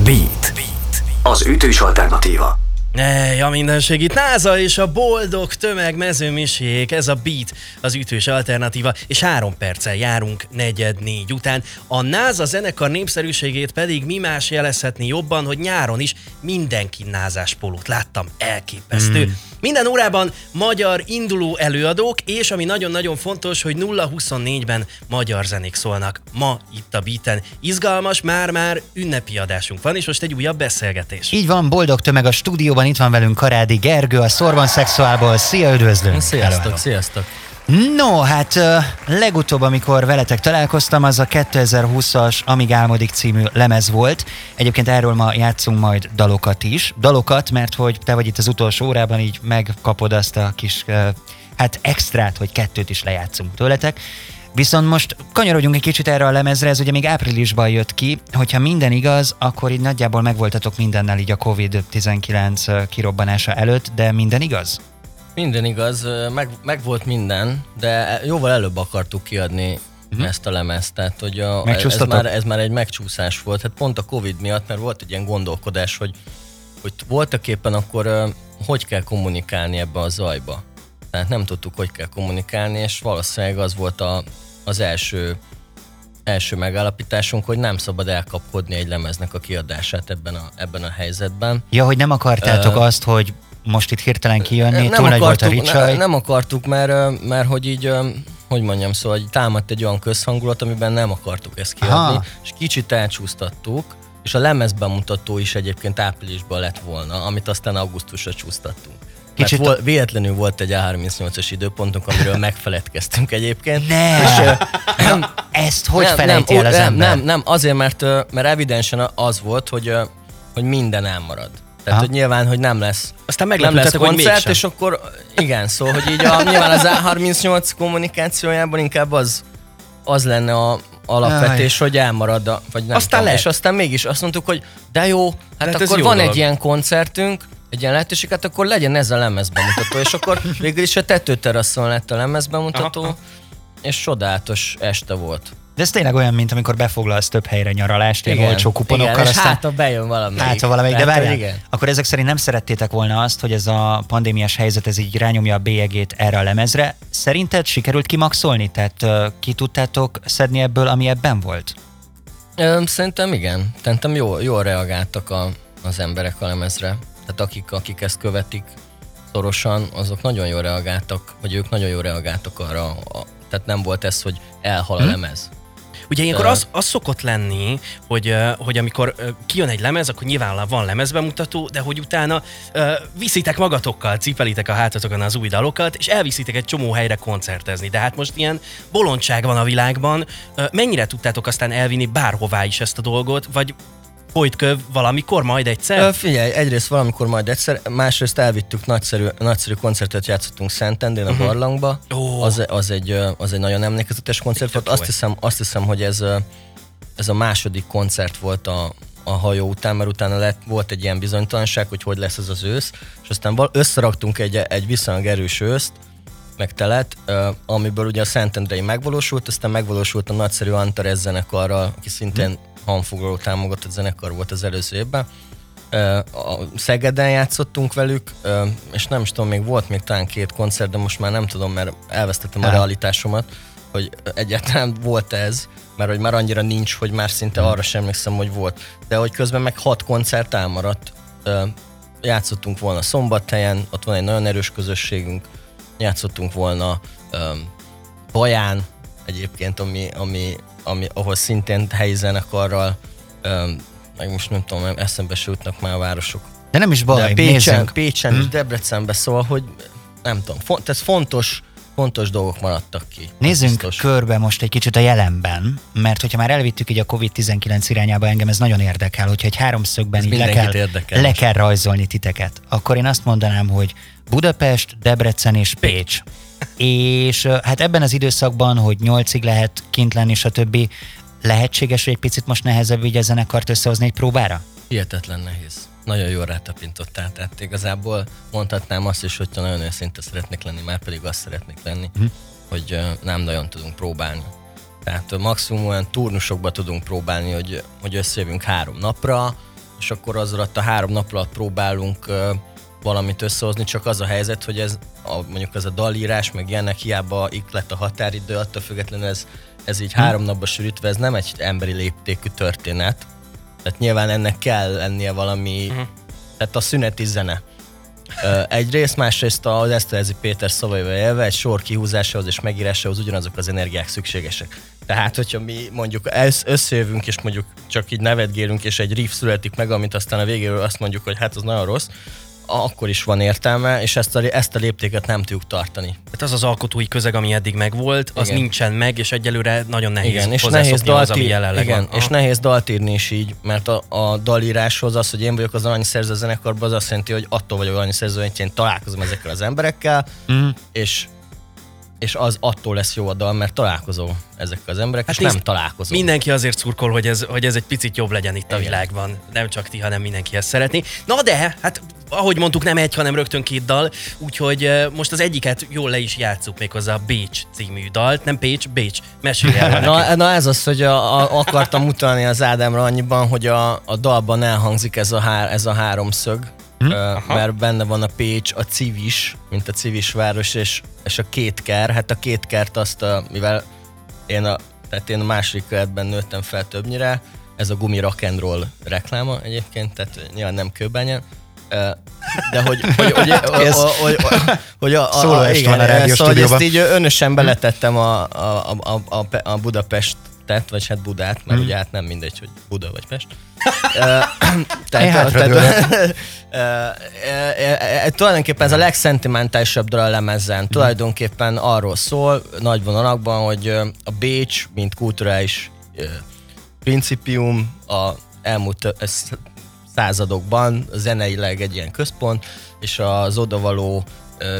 Beat. beat. Az ütős alternatíva. Ej, a mindenség itt NASA és a boldog tömeg mezőmisék, ez a beat, az ütős alternatíva, és három perccel járunk negyed négy után. A NASA zenekar népszerűségét pedig mi más jelezhetni jobban, hogy nyáron is mindenki názás polót láttam, elképesztő. Mm. Minden órában magyar induló előadók, és ami nagyon-nagyon fontos, hogy 0-24-ben magyar zenék szólnak. Ma itt a Beaten. Izgalmas, már-már ünnepi adásunk van, és most egy újabb beszélgetés. Így van, boldog tömeg a stúdióban, itt van velünk Karádi Gergő, a Szorban Szexuálból. Szia, üdvözlünk! Sziasztok, hello, sziasztok! No, hát legutóbb, amikor veletek találkoztam, az a 2020-as Amíg Álmodik című lemez volt. Egyébként erről ma játszunk majd dalokat is. Dalokat, mert hogy te vagy itt az utolsó órában, így megkapod azt a kis, hát extrát, hogy kettőt is lejátszunk tőletek. Viszont most kanyarodjunk egy kicsit erre a lemezre, ez ugye még áprilisban jött ki, hogyha minden igaz, akkor így nagyjából megvoltatok mindennel így a Covid-19 kirobbanása előtt, de minden igaz? Minden igaz, meg, meg volt minden, de jóval előbb akartuk kiadni uh-huh. ezt a lemezt, tehát hogy a, ez, már, ez már egy megcsúszás volt, hát pont a Covid miatt, mert volt egy ilyen gondolkodás, hogy, hogy voltak éppen akkor hogy kell kommunikálni ebbe a zajba. Tehát nem tudtuk, hogy kell kommunikálni, és valószínűleg az volt a, az első első megállapításunk, hogy nem szabad elkapkodni egy lemeznek a kiadását ebben a, ebben a helyzetben. Ja, hogy nem akartátok uh, azt, hogy most itt hirtelen kijönni, nem túl akartuk, nagy volt a ricsaj. Ne, nem akartuk, mert, mert hogy így, hogy mondjam, szóval hogy támadt egy olyan közhangulat, amiben nem akartuk ezt kiadni, Aha. és kicsit elcsúsztattuk, és a lemezbemutató is egyébként áprilisban lett volna, amit aztán augusztusra csúsztattunk. Kicsit Mert vol, véletlenül volt egy A38-as időpontunk, amiről megfeledkeztünk egyébként. Ne, és, nem, ezt hogy nem, felejti nem, el az nem, ember? Nem, nem, azért, mert, mert evidensen az volt, hogy, hogy minden elmarad. Tehát, Aha. hogy nyilván, hogy nem lesz. Aztán nem lesz koncert, és akkor igen, szó, hogy így a, nyilván az A38 kommunikációjában inkább az, az lenne a alapvetés, Aj. hogy elmarad, a, vagy nem aztán tudom, és aztán mégis azt mondtuk, hogy de jó, hát Lehet akkor van dolog. egy ilyen koncertünk, egy ilyen lehetőség, hát akkor legyen ez a lemezbemutató, és akkor végül is a tetőteraszon lett a lemezbemutató, Aha. és csodálatos este volt. De ez tényleg olyan, mint amikor befoglalsz több helyre nyaralást, igen, olcsó kuponokkal. Igen, aztán, hát, ha bejön valami. Hát, ha valamelyik, de várjál, akkor ezek szerint nem szerettétek volna azt, hogy ez a pandémiás helyzet ez így rányomja a bélyegét erre a lemezre. Szerinted sikerült kimaxolni? Tehát uh, ki tudtátok szedni ebből, ami ebben volt? Szerintem igen. Szerintem jól, jól reagáltak a, az emberek a lemezre. Tehát akik, akik ezt követik szorosan, azok nagyon jól reagáltak, vagy ők nagyon jól reagáltak arra, a, tehát nem volt ez, hogy elhal a hm? lemez Ugye ilyenkor az, az szokott lenni, hogy, hogy amikor kijön egy lemez, akkor nyilván van lemezbemutató, de hogy utána uh, viszitek magatokkal, cipelitek a hátatokon az új dalokat, és elviszitek egy csomó helyre koncertezni. De hát most ilyen bolondság van a világban. Uh, mennyire tudtátok aztán elvinni bárhová is ezt a dolgot, vagy folyt köv valamikor, majd egyszer? Ö, figyelj, egyrészt valamikor majd egyszer, másrészt elvittük, nagyszerű, nagyszerű koncertet játszottunk Szentendén a uh-huh. barlangba. Oh. Az, az, egy, az egy nagyon emlékezetes koncert volt. Azt hiszem, azt hiszem, hogy ez, ez a második koncert volt a, a hajó után, mert utána lett, volt egy ilyen bizonytalanság, hogy hogy lesz ez az ősz, és aztán összeraktunk egy, egy viszonylag erős őszt, meg telet, amiből ugye a Szentendrei megvalósult, aztán megvalósult a nagyszerű Antares zenekarral, aki szintén hmm hangfoglaló támogatott zenekar volt az előző évben. A Szegeden játszottunk velük, és nem is tudom, még volt még talán két koncert, de most már nem tudom, mert elvesztettem a realitásomat, hogy egyáltalán volt ez, mert hogy már annyira nincs, hogy már szinte hmm. arra sem emlékszem, hogy volt. De hogy közben meg hat koncert elmaradt. Játszottunk volna Szombathelyen, ott van egy nagyon erős közösségünk, játszottunk volna Baján egyébként, ami, ami ami, ahol szintén helyi zenekarral, um, meg most nem tudom, eszembe se jutnak már a városok. De nem is baj, De Pécsen, nézzünk. Pécsen hmm. és Debrecenben szól, hogy nem tudom, font, ez fontos, fontos dolgok maradtak ki. Nézzünk biztos. körbe most egy kicsit a jelenben, mert hogyha már elvittük így a COVID-19 irányába, engem ez nagyon érdekel, hogyha egy háromszögben ez így le kell, érdekel. le kell rajzolni titeket, akkor én azt mondanám, hogy Budapest, Debrecen és Pécs és hát ebben az időszakban, hogy nyolcig lehet kint lenni, stb. lehetséges, hogy egy picit most nehezebb így a zenekart összehozni egy próbára? Hihetetlen nehéz. Nagyon jól rátapintottál, tehát igazából mondhatnám azt is, hogy nagyon őszinte szeretnék lenni, már pedig azt szeretnék lenni, hm. hogy nem nagyon tudunk próbálni. Tehát maximum olyan turnusokba tudunk próbálni, hogy, hogy összejövünk három napra, és akkor az alatt a három nap alatt próbálunk valamit összehozni, csak az a helyzet, hogy ez a, mondjuk ez a dalírás, meg ilyenek hiába itt lett a határidő, attól függetlenül ez, ez így hm. három napba sűrítve, ez nem egy emberi léptékű történet. Tehát nyilván ennek kell lennie valami, hm. tehát a szüneti zene. Egyrészt, másrészt az Eszterezi Péter szavaival élve egy sor kihúzásához és megírásához ugyanazok az energiák szükségesek. Tehát, hogyha mi mondjuk összejövünk, és mondjuk csak így nevetgélünk, és egy riff születik meg, amit aztán a végéről azt mondjuk, hogy hát az nagyon rossz, akkor is van értelme, és ezt a, ezt a léptéket nem tudjuk tartani. Tehát az az alkotói közeg, ami eddig megvolt, az igen. nincsen meg, és egyelőre nagyon nehéz igen, és nehéz dalt az, ami jelenleg igen, van. és nehéz dalt írni is így, mert a, a dalíráshoz az, hogy én vagyok az szerző zenekarban, az azt jelenti, hogy attól vagyok szerző, hogy én találkozom ezekkel az emberekkel, mm. és és az attól lesz jó a dal, mert találkozol ezekkel az emberekkel, hát és nem találkozol. Mindenki azért szurkol, hogy ez, hogy ez egy picit jobb legyen itt Igen. a világban. Nem csak ti, hanem mindenki ezt szeretné. Na de, hát ahogy mondtuk, nem egy, hanem rögtön két dal, úgyhogy most az egyiket jól le is játszuk, méghozzá a Bécs című dalt. Nem Pécs, Bécs. Mesélj el na, na, ez az, hogy a, a, akartam mutatni az Ádámra annyiban, hogy a, a dalban elhangzik ez a, hár, ez a háromszög, Hm? Uh, mert benne van a Pécs, a Civis, mint a Civis város, és, és a két ker. Hát a két kert azt, a, mivel én a, tehát én a második kertben nőttem fel többnyire, ez a gumi rock and roll rekláma egyébként, tehát nyilván nem kőbányan, de hogy, hogy, hogy, hogy, hogy, hogy a, a, a, igen, a rádió szóval, ezt így önösen beletettem a, a, a, a, a Budapest tett, vagy hát Budát, mert hmm. ugye hát nem mindegy, hogy Buda vagy Pest. tehát, tehát, tulajdonképpen ez a legszentimentálisabb dal a lemezen. Hmm. Tulajdonképpen arról szól, nagy vonalakban, hogy a Bécs, mint kulturális principium a elmúlt századokban zeneileg egy ilyen központ, és az odavaló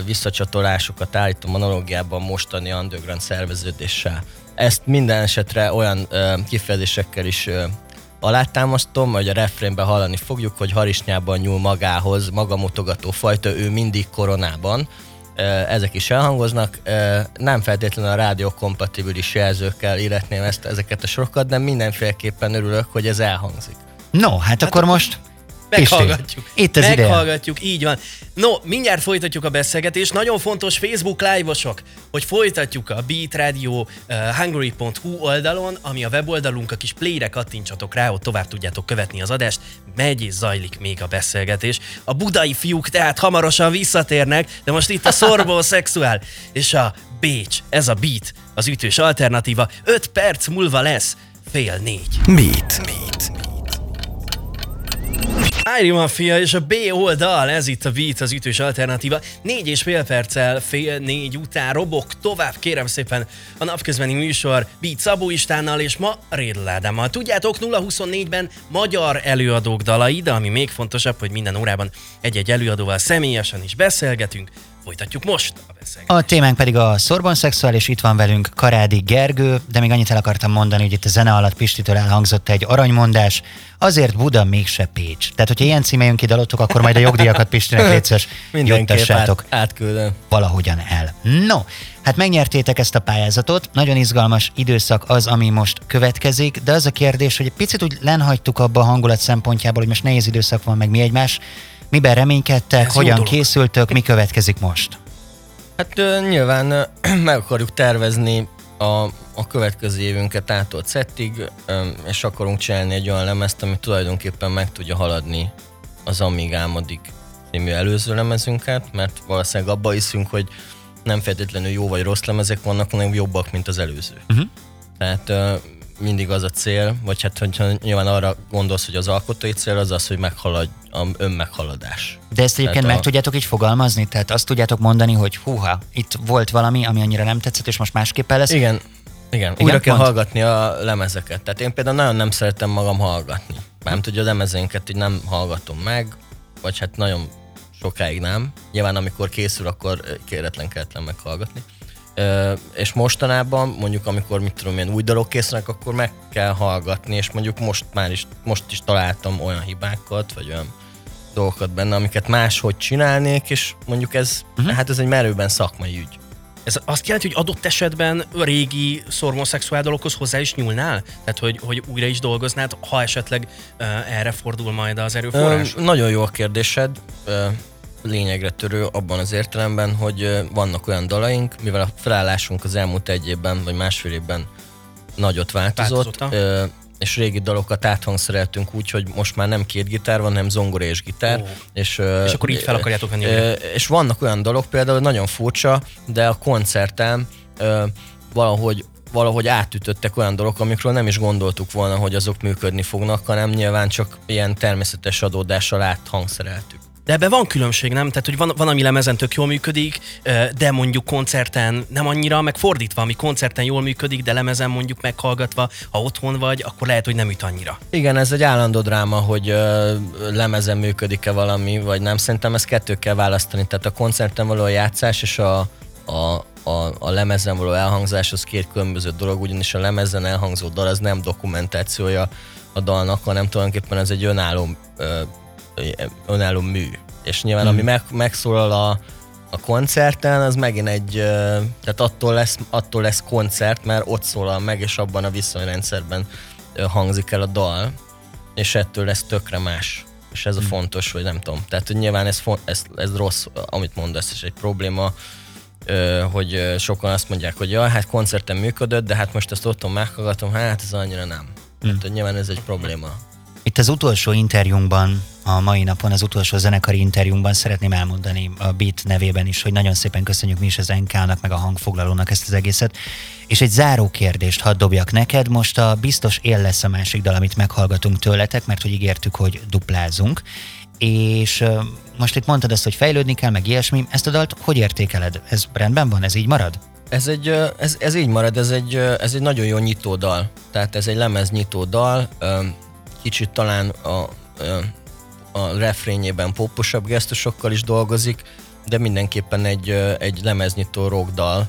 visszacsatolásokat állítom analógiában mostani underground szerveződéssel. Ezt minden esetre olyan kifejezésekkel is alátámasztom, hogy a refrénben hallani fogjuk, hogy harisnyában nyúl magához, magamutogató fajta, ő mindig koronában. Ezek is elhangoznak. Nem feltétlenül a rádió kompatibilis jelzőkkel illetném ezt, ezeket a sorokat, de mindenféleképpen örülök, hogy ez elhangzik. No, hát, hát akkor most Meghallgatjuk. Itt az Meghallgatjuk, ideje. így van. No, mindjárt folytatjuk a beszélgetést. Nagyon fontos Facebook live-osok, hogy folytatjuk a Beat Radio uh, hungary.hu oldalon, ami a weboldalunk, a kis play-re kattintsatok rá, ott tovább tudjátok követni az adást. Megy és zajlik még a beszélgetés. A budai fiúk tehát hamarosan visszatérnek, de most itt a Szorbó Szexuál és a Bécs, ez a Beat, az ütős alternatíva. 5 perc múlva lesz fél négy. Beat. Beat. Irie Mafia és a B oldal, ez itt a Beat, az ütős alternatíva. Négy és fél perccel, fél négy után robok tovább, kérem szépen a napközbeni műsor Beat Szabó Istánnal és ma Rédl Ádámmal. Tudjátok, 0-24-ben magyar előadók dalai, de ami még fontosabb, hogy minden órában egy-egy előadóval személyesen is beszélgetünk, Folytatjuk most a beszélgetést. A témánk pedig a szorban szexuális, itt van velünk Karádi Gergő, de még annyit el akartam mondani, hogy itt a zene alatt Pistitől elhangzott egy aranymondás, azért Buda mégse Pécs. Tehát, hogyha ilyen címe jön ki dalottok, akkor majd a jogdíjakat Pistinek létszes juttassátok át, átküldöm. valahogyan el. No, hát megnyertétek ezt a pályázatot, nagyon izgalmas időszak az, ami most következik, de az a kérdés, hogy picit úgy lenhagytuk abba a hangulat szempontjából, hogy most nehéz időszak van, meg mi egymás, Miben reménykedtek, Ez hogyan készültök, mi következik most? Hát nyilván meg akarjuk tervezni a, a következő évünket ától szettig, és akarunk csinálni egy olyan lemezt, ami tulajdonképpen meg tudja haladni az Amíg Álmodik című előző lemezünket, mert valószínűleg abba hiszünk, hogy nem feltétlenül jó vagy rossz lemezek vannak, hanem jobbak, mint az előző. Uh-huh. Tehát mindig az a cél, vagy hát hogyha nyilván arra gondolsz, hogy az alkotói cél az az, hogy meghaladj, a önmeghaladás. De ezt egyébként meg a... tudjátok így fogalmazni? Tehát azt tudjátok mondani, hogy húha, itt volt valami, ami annyira nem tetszett, és most másképpen lesz? Igen, igen, igen újra kell pont? hallgatni a lemezeket. Tehát én például nagyon nem szeretem magam hallgatni. Nem tudja, a lemezénket így nem hallgatom meg, vagy hát nagyon sokáig nem. Nyilván amikor készül, akkor kéretlen kelletlen meghallgatni és mostanában, mondjuk amikor mit tudom én új dalok készülnek, akkor meg kell hallgatni, és mondjuk most már is, most is találtam olyan hibákat, vagy olyan dolgokat benne, amiket máshogy csinálnék, és mondjuk ez, uh-huh. hát ez egy merőben szakmai ügy. Ez azt jelenti, hogy adott esetben régi szormoszexuál dologhoz hozzá is nyúlnál? Tehát, hogy, hogy újra is dolgoznád, ha esetleg uh, erre fordul majd az erőforrás? Uh, nagyon jó a kérdésed. Uh, lényegre törő abban az értelemben, hogy vannak olyan dalaink, mivel a felállásunk az elmúlt egy évben vagy másfél évben nagyot változott, változott és régi dalokat áthangszereltünk úgy, hogy most már nem két gitár van, hanem zongora és gitár. Oh. És, és akkor így fel akarjátok venni. És vannak olyan dalok, például nagyon furcsa, de a koncerten valahogy valahogy átütöttek olyan dolgok, amikről nem is gondoltuk volna, hogy azok működni fognak, hanem nyilván csak ilyen természetes adódással áthangszereltük. De ebben van különbség, nem? Tehát, hogy van, van ami lemezen tök jól működik, de mondjuk koncerten nem annyira, meg fordítva, ami koncerten jól működik, de lemezen mondjuk meghallgatva, ha otthon vagy, akkor lehet, hogy nem üt annyira. Igen, ez egy állandó dráma, hogy uh, lemezen működik-e valami, vagy nem. Szerintem ezt kettő kell választani. Tehát a koncerten való játszás és a, a, a, a lemezen való elhangzás az két különböző dolog, ugyanis a lemezen elhangzó dal az nem dokumentációja a dalnak, hanem tulajdonképpen ez egy önálló önálló mű. És nyilván, hmm. ami meg, megszólal a, a koncerten, az megint egy, tehát attól lesz, attól lesz koncert, mert ott szólal meg, és abban a viszonyrendszerben hangzik el a dal, és ettől lesz tökre más. És ez a hmm. fontos, hogy nem tudom. Tehát, hogy nyilván ez, ez, ez rossz, amit mondasz, és egy probléma, hogy sokan azt mondják, hogy ja, hát koncerten működött, de hát most ezt otthon meghallgatom, hát ez annyira nem. Hmm. Tehát, hogy nyilván ez egy probléma. Itt az utolsó interjúnkban, a mai napon, az utolsó zenekari interjúnkban szeretném elmondani a Beat nevében is, hogy nagyon szépen köszönjük mi is az NK-nak, meg a hangfoglalónak ezt az egészet. És egy záró kérdést hadd dobjak neked. Most a biztos él lesz a másik dal, amit meghallgatunk tőletek, mert hogy ígértük, hogy duplázunk. És most itt mondtad ezt, hogy fejlődni kell, meg ilyesmi. Ezt a dalt hogy értékeled? Ez rendben van? Ez így marad? Ez, egy, ez, ez így marad, ez egy, ez egy nagyon jó nyitó dal. Tehát ez egy lemez nyitó dal kicsit talán a, a refrényében poposabb gesztusokkal is dolgozik, de mindenképpen egy, egy lemeznyitó rockdal,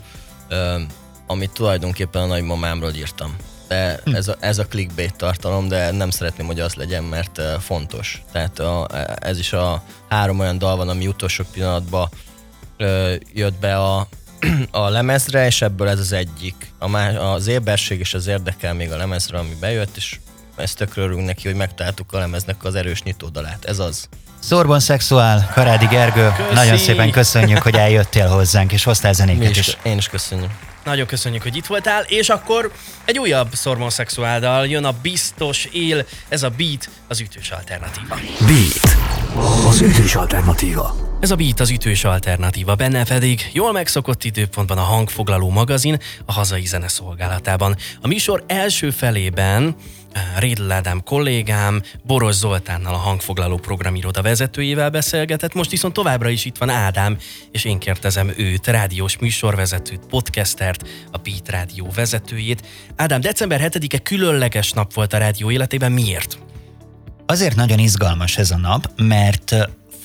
amit tulajdonképpen a nagymamámról írtam. De hm. ez a, ez a clickbait tartalom, de nem szeretném, hogy az legyen, mert fontos. Tehát a, ez is a három olyan dal van, ami utolsó pillanatban jött be a, a lemezre, és ebből ez az egyik. A, az éberség és az érdekel még a lemezre, ami bejött, és ezt örülünk neki, hogy megtaláltuk a lemeznek az erős nyitódalát. Ez az. Szorban Szexuál, Karádi Gergő, Köszi. nagyon szépen köszönjük, hogy eljöttél hozzánk, és hoztál zenéket is, is. Én is köszönjük. Nagyon köszönjük, hogy itt voltál, és akkor egy újabb Szormon Szexuáldal jön a Biztos Él, ez a Beat, az ütős alternatíva. Beat, az ütős alternatíva. Ez a Beat az ütős alternatíva, benne pedig jól megszokott időpontban a hangfoglaló magazin a hazai zene szolgálatában. A műsor első felében Rédl Ádám kollégám Boros Zoltánnal a hangfoglaló programiroda vezetőjével beszélgetett, most viszont továbbra is itt van Ádám, és én kérdezem őt, rádiós műsorvezetőt, podcastert, a Beat Rádió vezetőjét. Ádám, december 7-e különleges nap volt a rádió életében, miért? Azért nagyon izgalmas ez a nap, mert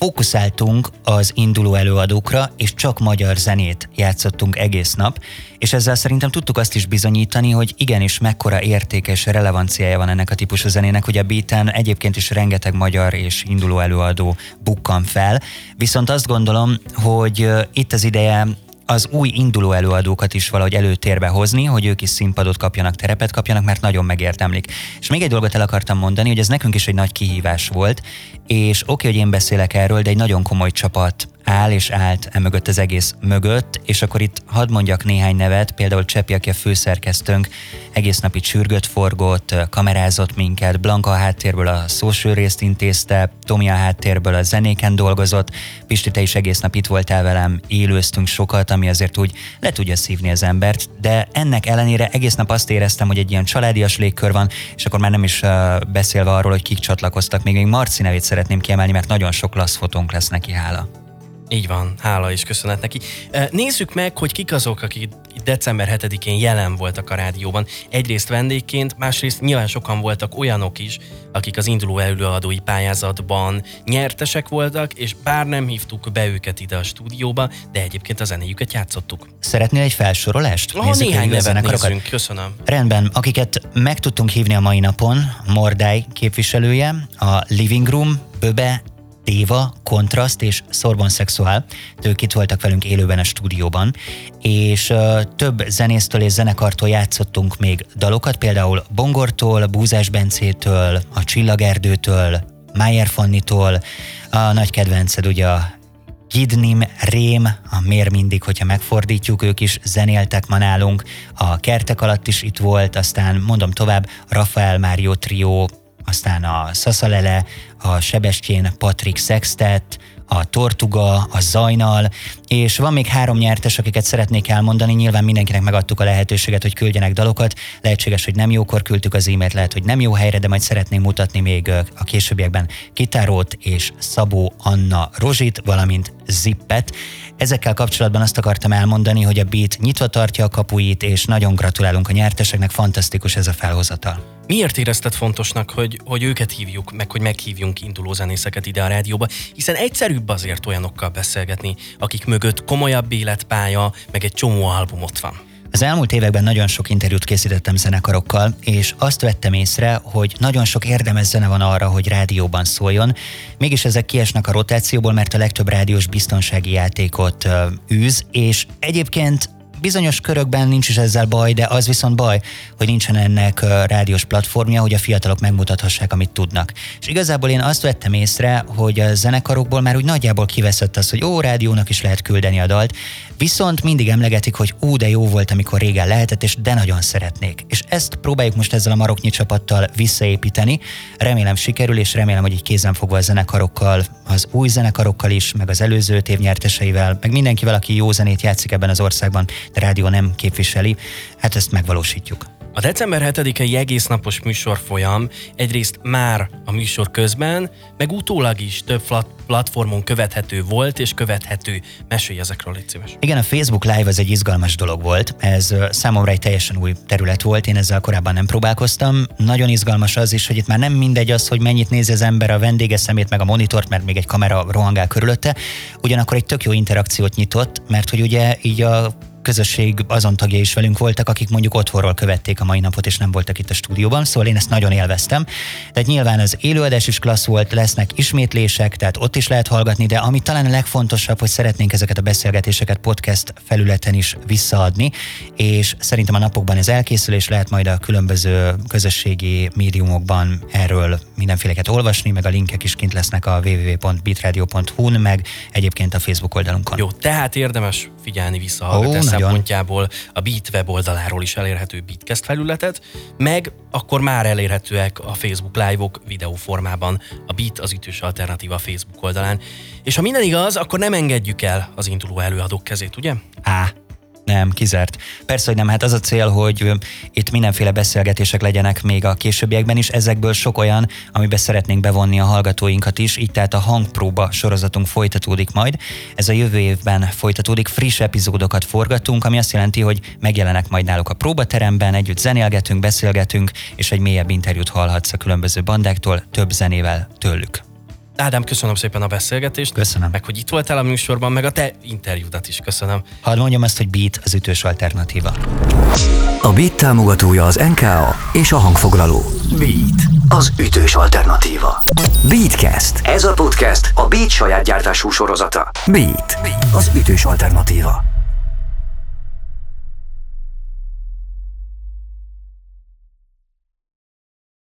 fókuszáltunk az induló előadókra, és csak magyar zenét játszottunk egész nap, és ezzel szerintem tudtuk azt is bizonyítani, hogy igenis mekkora értékes relevanciája van ennek a típusú zenének, hogy a beaten egyébként is rengeteg magyar és induló előadó bukkan fel, viszont azt gondolom, hogy itt az ideje az új induló előadókat is valahogy előtérbe hozni, hogy ők is színpadot kapjanak, terepet kapjanak, mert nagyon megértemlik. És még egy dolgot el akartam mondani, hogy ez nekünk is egy nagy kihívás volt, és oké, okay, hogy én beszélek erről, de egy nagyon komoly csapat áll és állt e mögött az egész mögött, és akkor itt hadd mondjak néhány nevet, például Csepi, aki a főszerkesztőnk, egész napi csürgött forgott, kamerázott minket, Blanka a háttérből a social részt intézte, Tomi a háttérből a zenéken dolgozott, Pisti, te is egész nap itt voltál velem, élőztünk sokat, ami azért úgy le tudja szívni az embert, de ennek ellenére egész nap azt éreztem, hogy egy ilyen családias légkör van, és akkor már nem is beszélve arról, hogy kik csatlakoztak, még, még Marci nevét szeretném kiemelni, mert nagyon sok lassz fotónk lesz neki, hála. Így van, hála és köszönet neki. Nézzük meg, hogy kik azok, akik december 7-én jelen voltak a rádióban. Egyrészt vendégként, másrészt nyilván sokan voltak olyanok is, akik az induló előadói pályázatban nyertesek voltak, és bár nem hívtuk be őket ide a stúdióba, de egyébként a zenéjüket játszottuk. Szeretnél egy felsorolást? Oh, nézzük néhány nevet nézzünk, köszönöm. Rendben, akiket meg tudtunk hívni a mai napon, Mordály képviselője, a Living Room, Böbe, Déva, Kontraszt és Sorbon Szexuál, ők itt voltak velünk élőben a stúdióban, és uh, több zenésztől és zenekartól játszottunk még dalokat, például Bongortól, Búzás Bencétől, a Csillagerdőtől, Májer Fannitól, a nagy kedvenced ugye a Gidnim, Rém, a Mér mindig, hogyha megfordítjuk, ők is zenéltek ma nálunk, a Kertek alatt is itt volt, aztán mondom tovább, Rafael Mário Trio, aztán a Szaszalele, a Sebestyén Patrik Sextet, a Tortuga, a Zajnal, és van még három nyertes, akiket szeretnék elmondani. Nyilván mindenkinek megadtuk a lehetőséget, hogy küldjenek dalokat. Lehetséges, hogy nem jókor küldtük az e-mailt, lehet, hogy nem jó helyre, de majd szeretném mutatni még a későbbiekben Kitárót és Szabó Anna Rozsit, valamint Zippet. Ezekkel kapcsolatban azt akartam elmondani, hogy a Beat nyitva tartja a kapuit, és nagyon gratulálunk a nyerteseknek, fantasztikus ez a felhozatal. Miért érezted fontosnak, hogy, hogy őket hívjuk, meg hogy meghívjunk induló zenészeket ide a rádióba, hiszen egyszerűbb azért olyanokkal beszélgetni, akik mögött komolyabb életpálya, meg egy csomó album ott van. Az elmúlt években nagyon sok interjút készítettem zenekarokkal, és azt vettem észre, hogy nagyon sok érdemes zene van arra, hogy rádióban szóljon. Mégis ezek kiesnek a rotációból, mert a legtöbb rádiós biztonsági játékot űz, és egyébként bizonyos körökben nincs is ezzel baj, de az viszont baj, hogy nincsen ennek rádiós platformja, hogy a fiatalok megmutathassák, amit tudnak. És igazából én azt vettem észre, hogy a zenekarokból már úgy nagyjából kiveszett az, hogy ó, rádiónak is lehet küldeni a dalt, viszont mindig emlegetik, hogy ó, de jó volt, amikor régen lehetett, és de nagyon szeretnék. És ezt próbáljuk most ezzel a maroknyi csapattal visszaépíteni. Remélem sikerül, és remélem, hogy így kézen fogva a zenekarokkal, az új zenekarokkal is, meg az előző év nyerteseivel, meg mindenkivel, aki jó zenét játszik ebben az országban, de rádió nem képviseli, hát ezt megvalósítjuk. A december 7-i egész napos műsor folyam egyrészt már a műsor közben, meg utólag is több platformon követhető volt és követhető. Mesélj ezekről, légy szíves. Igen, a Facebook Live az egy izgalmas dolog volt. Ez számomra egy teljesen új terület volt, én ezzel korábban nem próbálkoztam. Nagyon izgalmas az is, hogy itt már nem mindegy az, hogy mennyit néz az ember a vendége szemét, meg a monitort, mert még egy kamera rohangál körülötte. Ugyanakkor egy tök jó interakciót nyitott, mert hogy ugye így a közösség azon tagja is velünk voltak, akik mondjuk otthonról követték a mai napot, és nem voltak itt a stúdióban, szóval én ezt nagyon élveztem. Tehát nyilván az élőadás is klassz volt, lesznek ismétlések, tehát ott is lehet hallgatni, de ami talán a legfontosabb, hogy szeretnénk ezeket a beszélgetéseket podcast felületen is visszaadni, és szerintem a napokban ez elkészül, és lehet majd a különböző közösségi médiumokban erről mindenféleket olvasni, meg a linkek is kint lesznek a www.bitradio.hu-n, meg egyébként a Facebook oldalunkon. Jó, tehát érdemes figyelni vissza oh, szempontjából a Beat weboldaláról is elérhető Beatcast felületet, meg akkor már elérhetőek a Facebook live-ok videóformában a Beat az ütős alternatíva Facebook oldalán. És ha minden igaz, akkor nem engedjük el az induló előadók kezét, ugye? Á, nem, kizárt. Persze, hogy nem, hát az a cél, hogy itt mindenféle beszélgetések legyenek még a későbbiekben is, ezekből sok olyan, amiben szeretnénk bevonni a hallgatóinkat is, így tehát a hangpróba sorozatunk folytatódik majd. Ez a jövő évben folytatódik, friss epizódokat forgatunk, ami azt jelenti, hogy megjelenek majd náluk a próbateremben, együtt zenélgetünk, beszélgetünk, és egy mélyebb interjút hallhatsz a különböző bandáktól, több zenével tőlük. Ádám, köszönöm szépen a beszélgetést. Köszönöm. Meg, hogy itt voltál a műsorban, meg a te interjúdat is köszönöm. Hadd mondjam azt, hogy Beat az ütős alternatíva. A Beat támogatója az NKA és a hangfoglaló. Beat, az ütős alternatíva. Beatcast. Ez a podcast a Beat saját gyártású sorozata. Beat, az ütős alternatíva.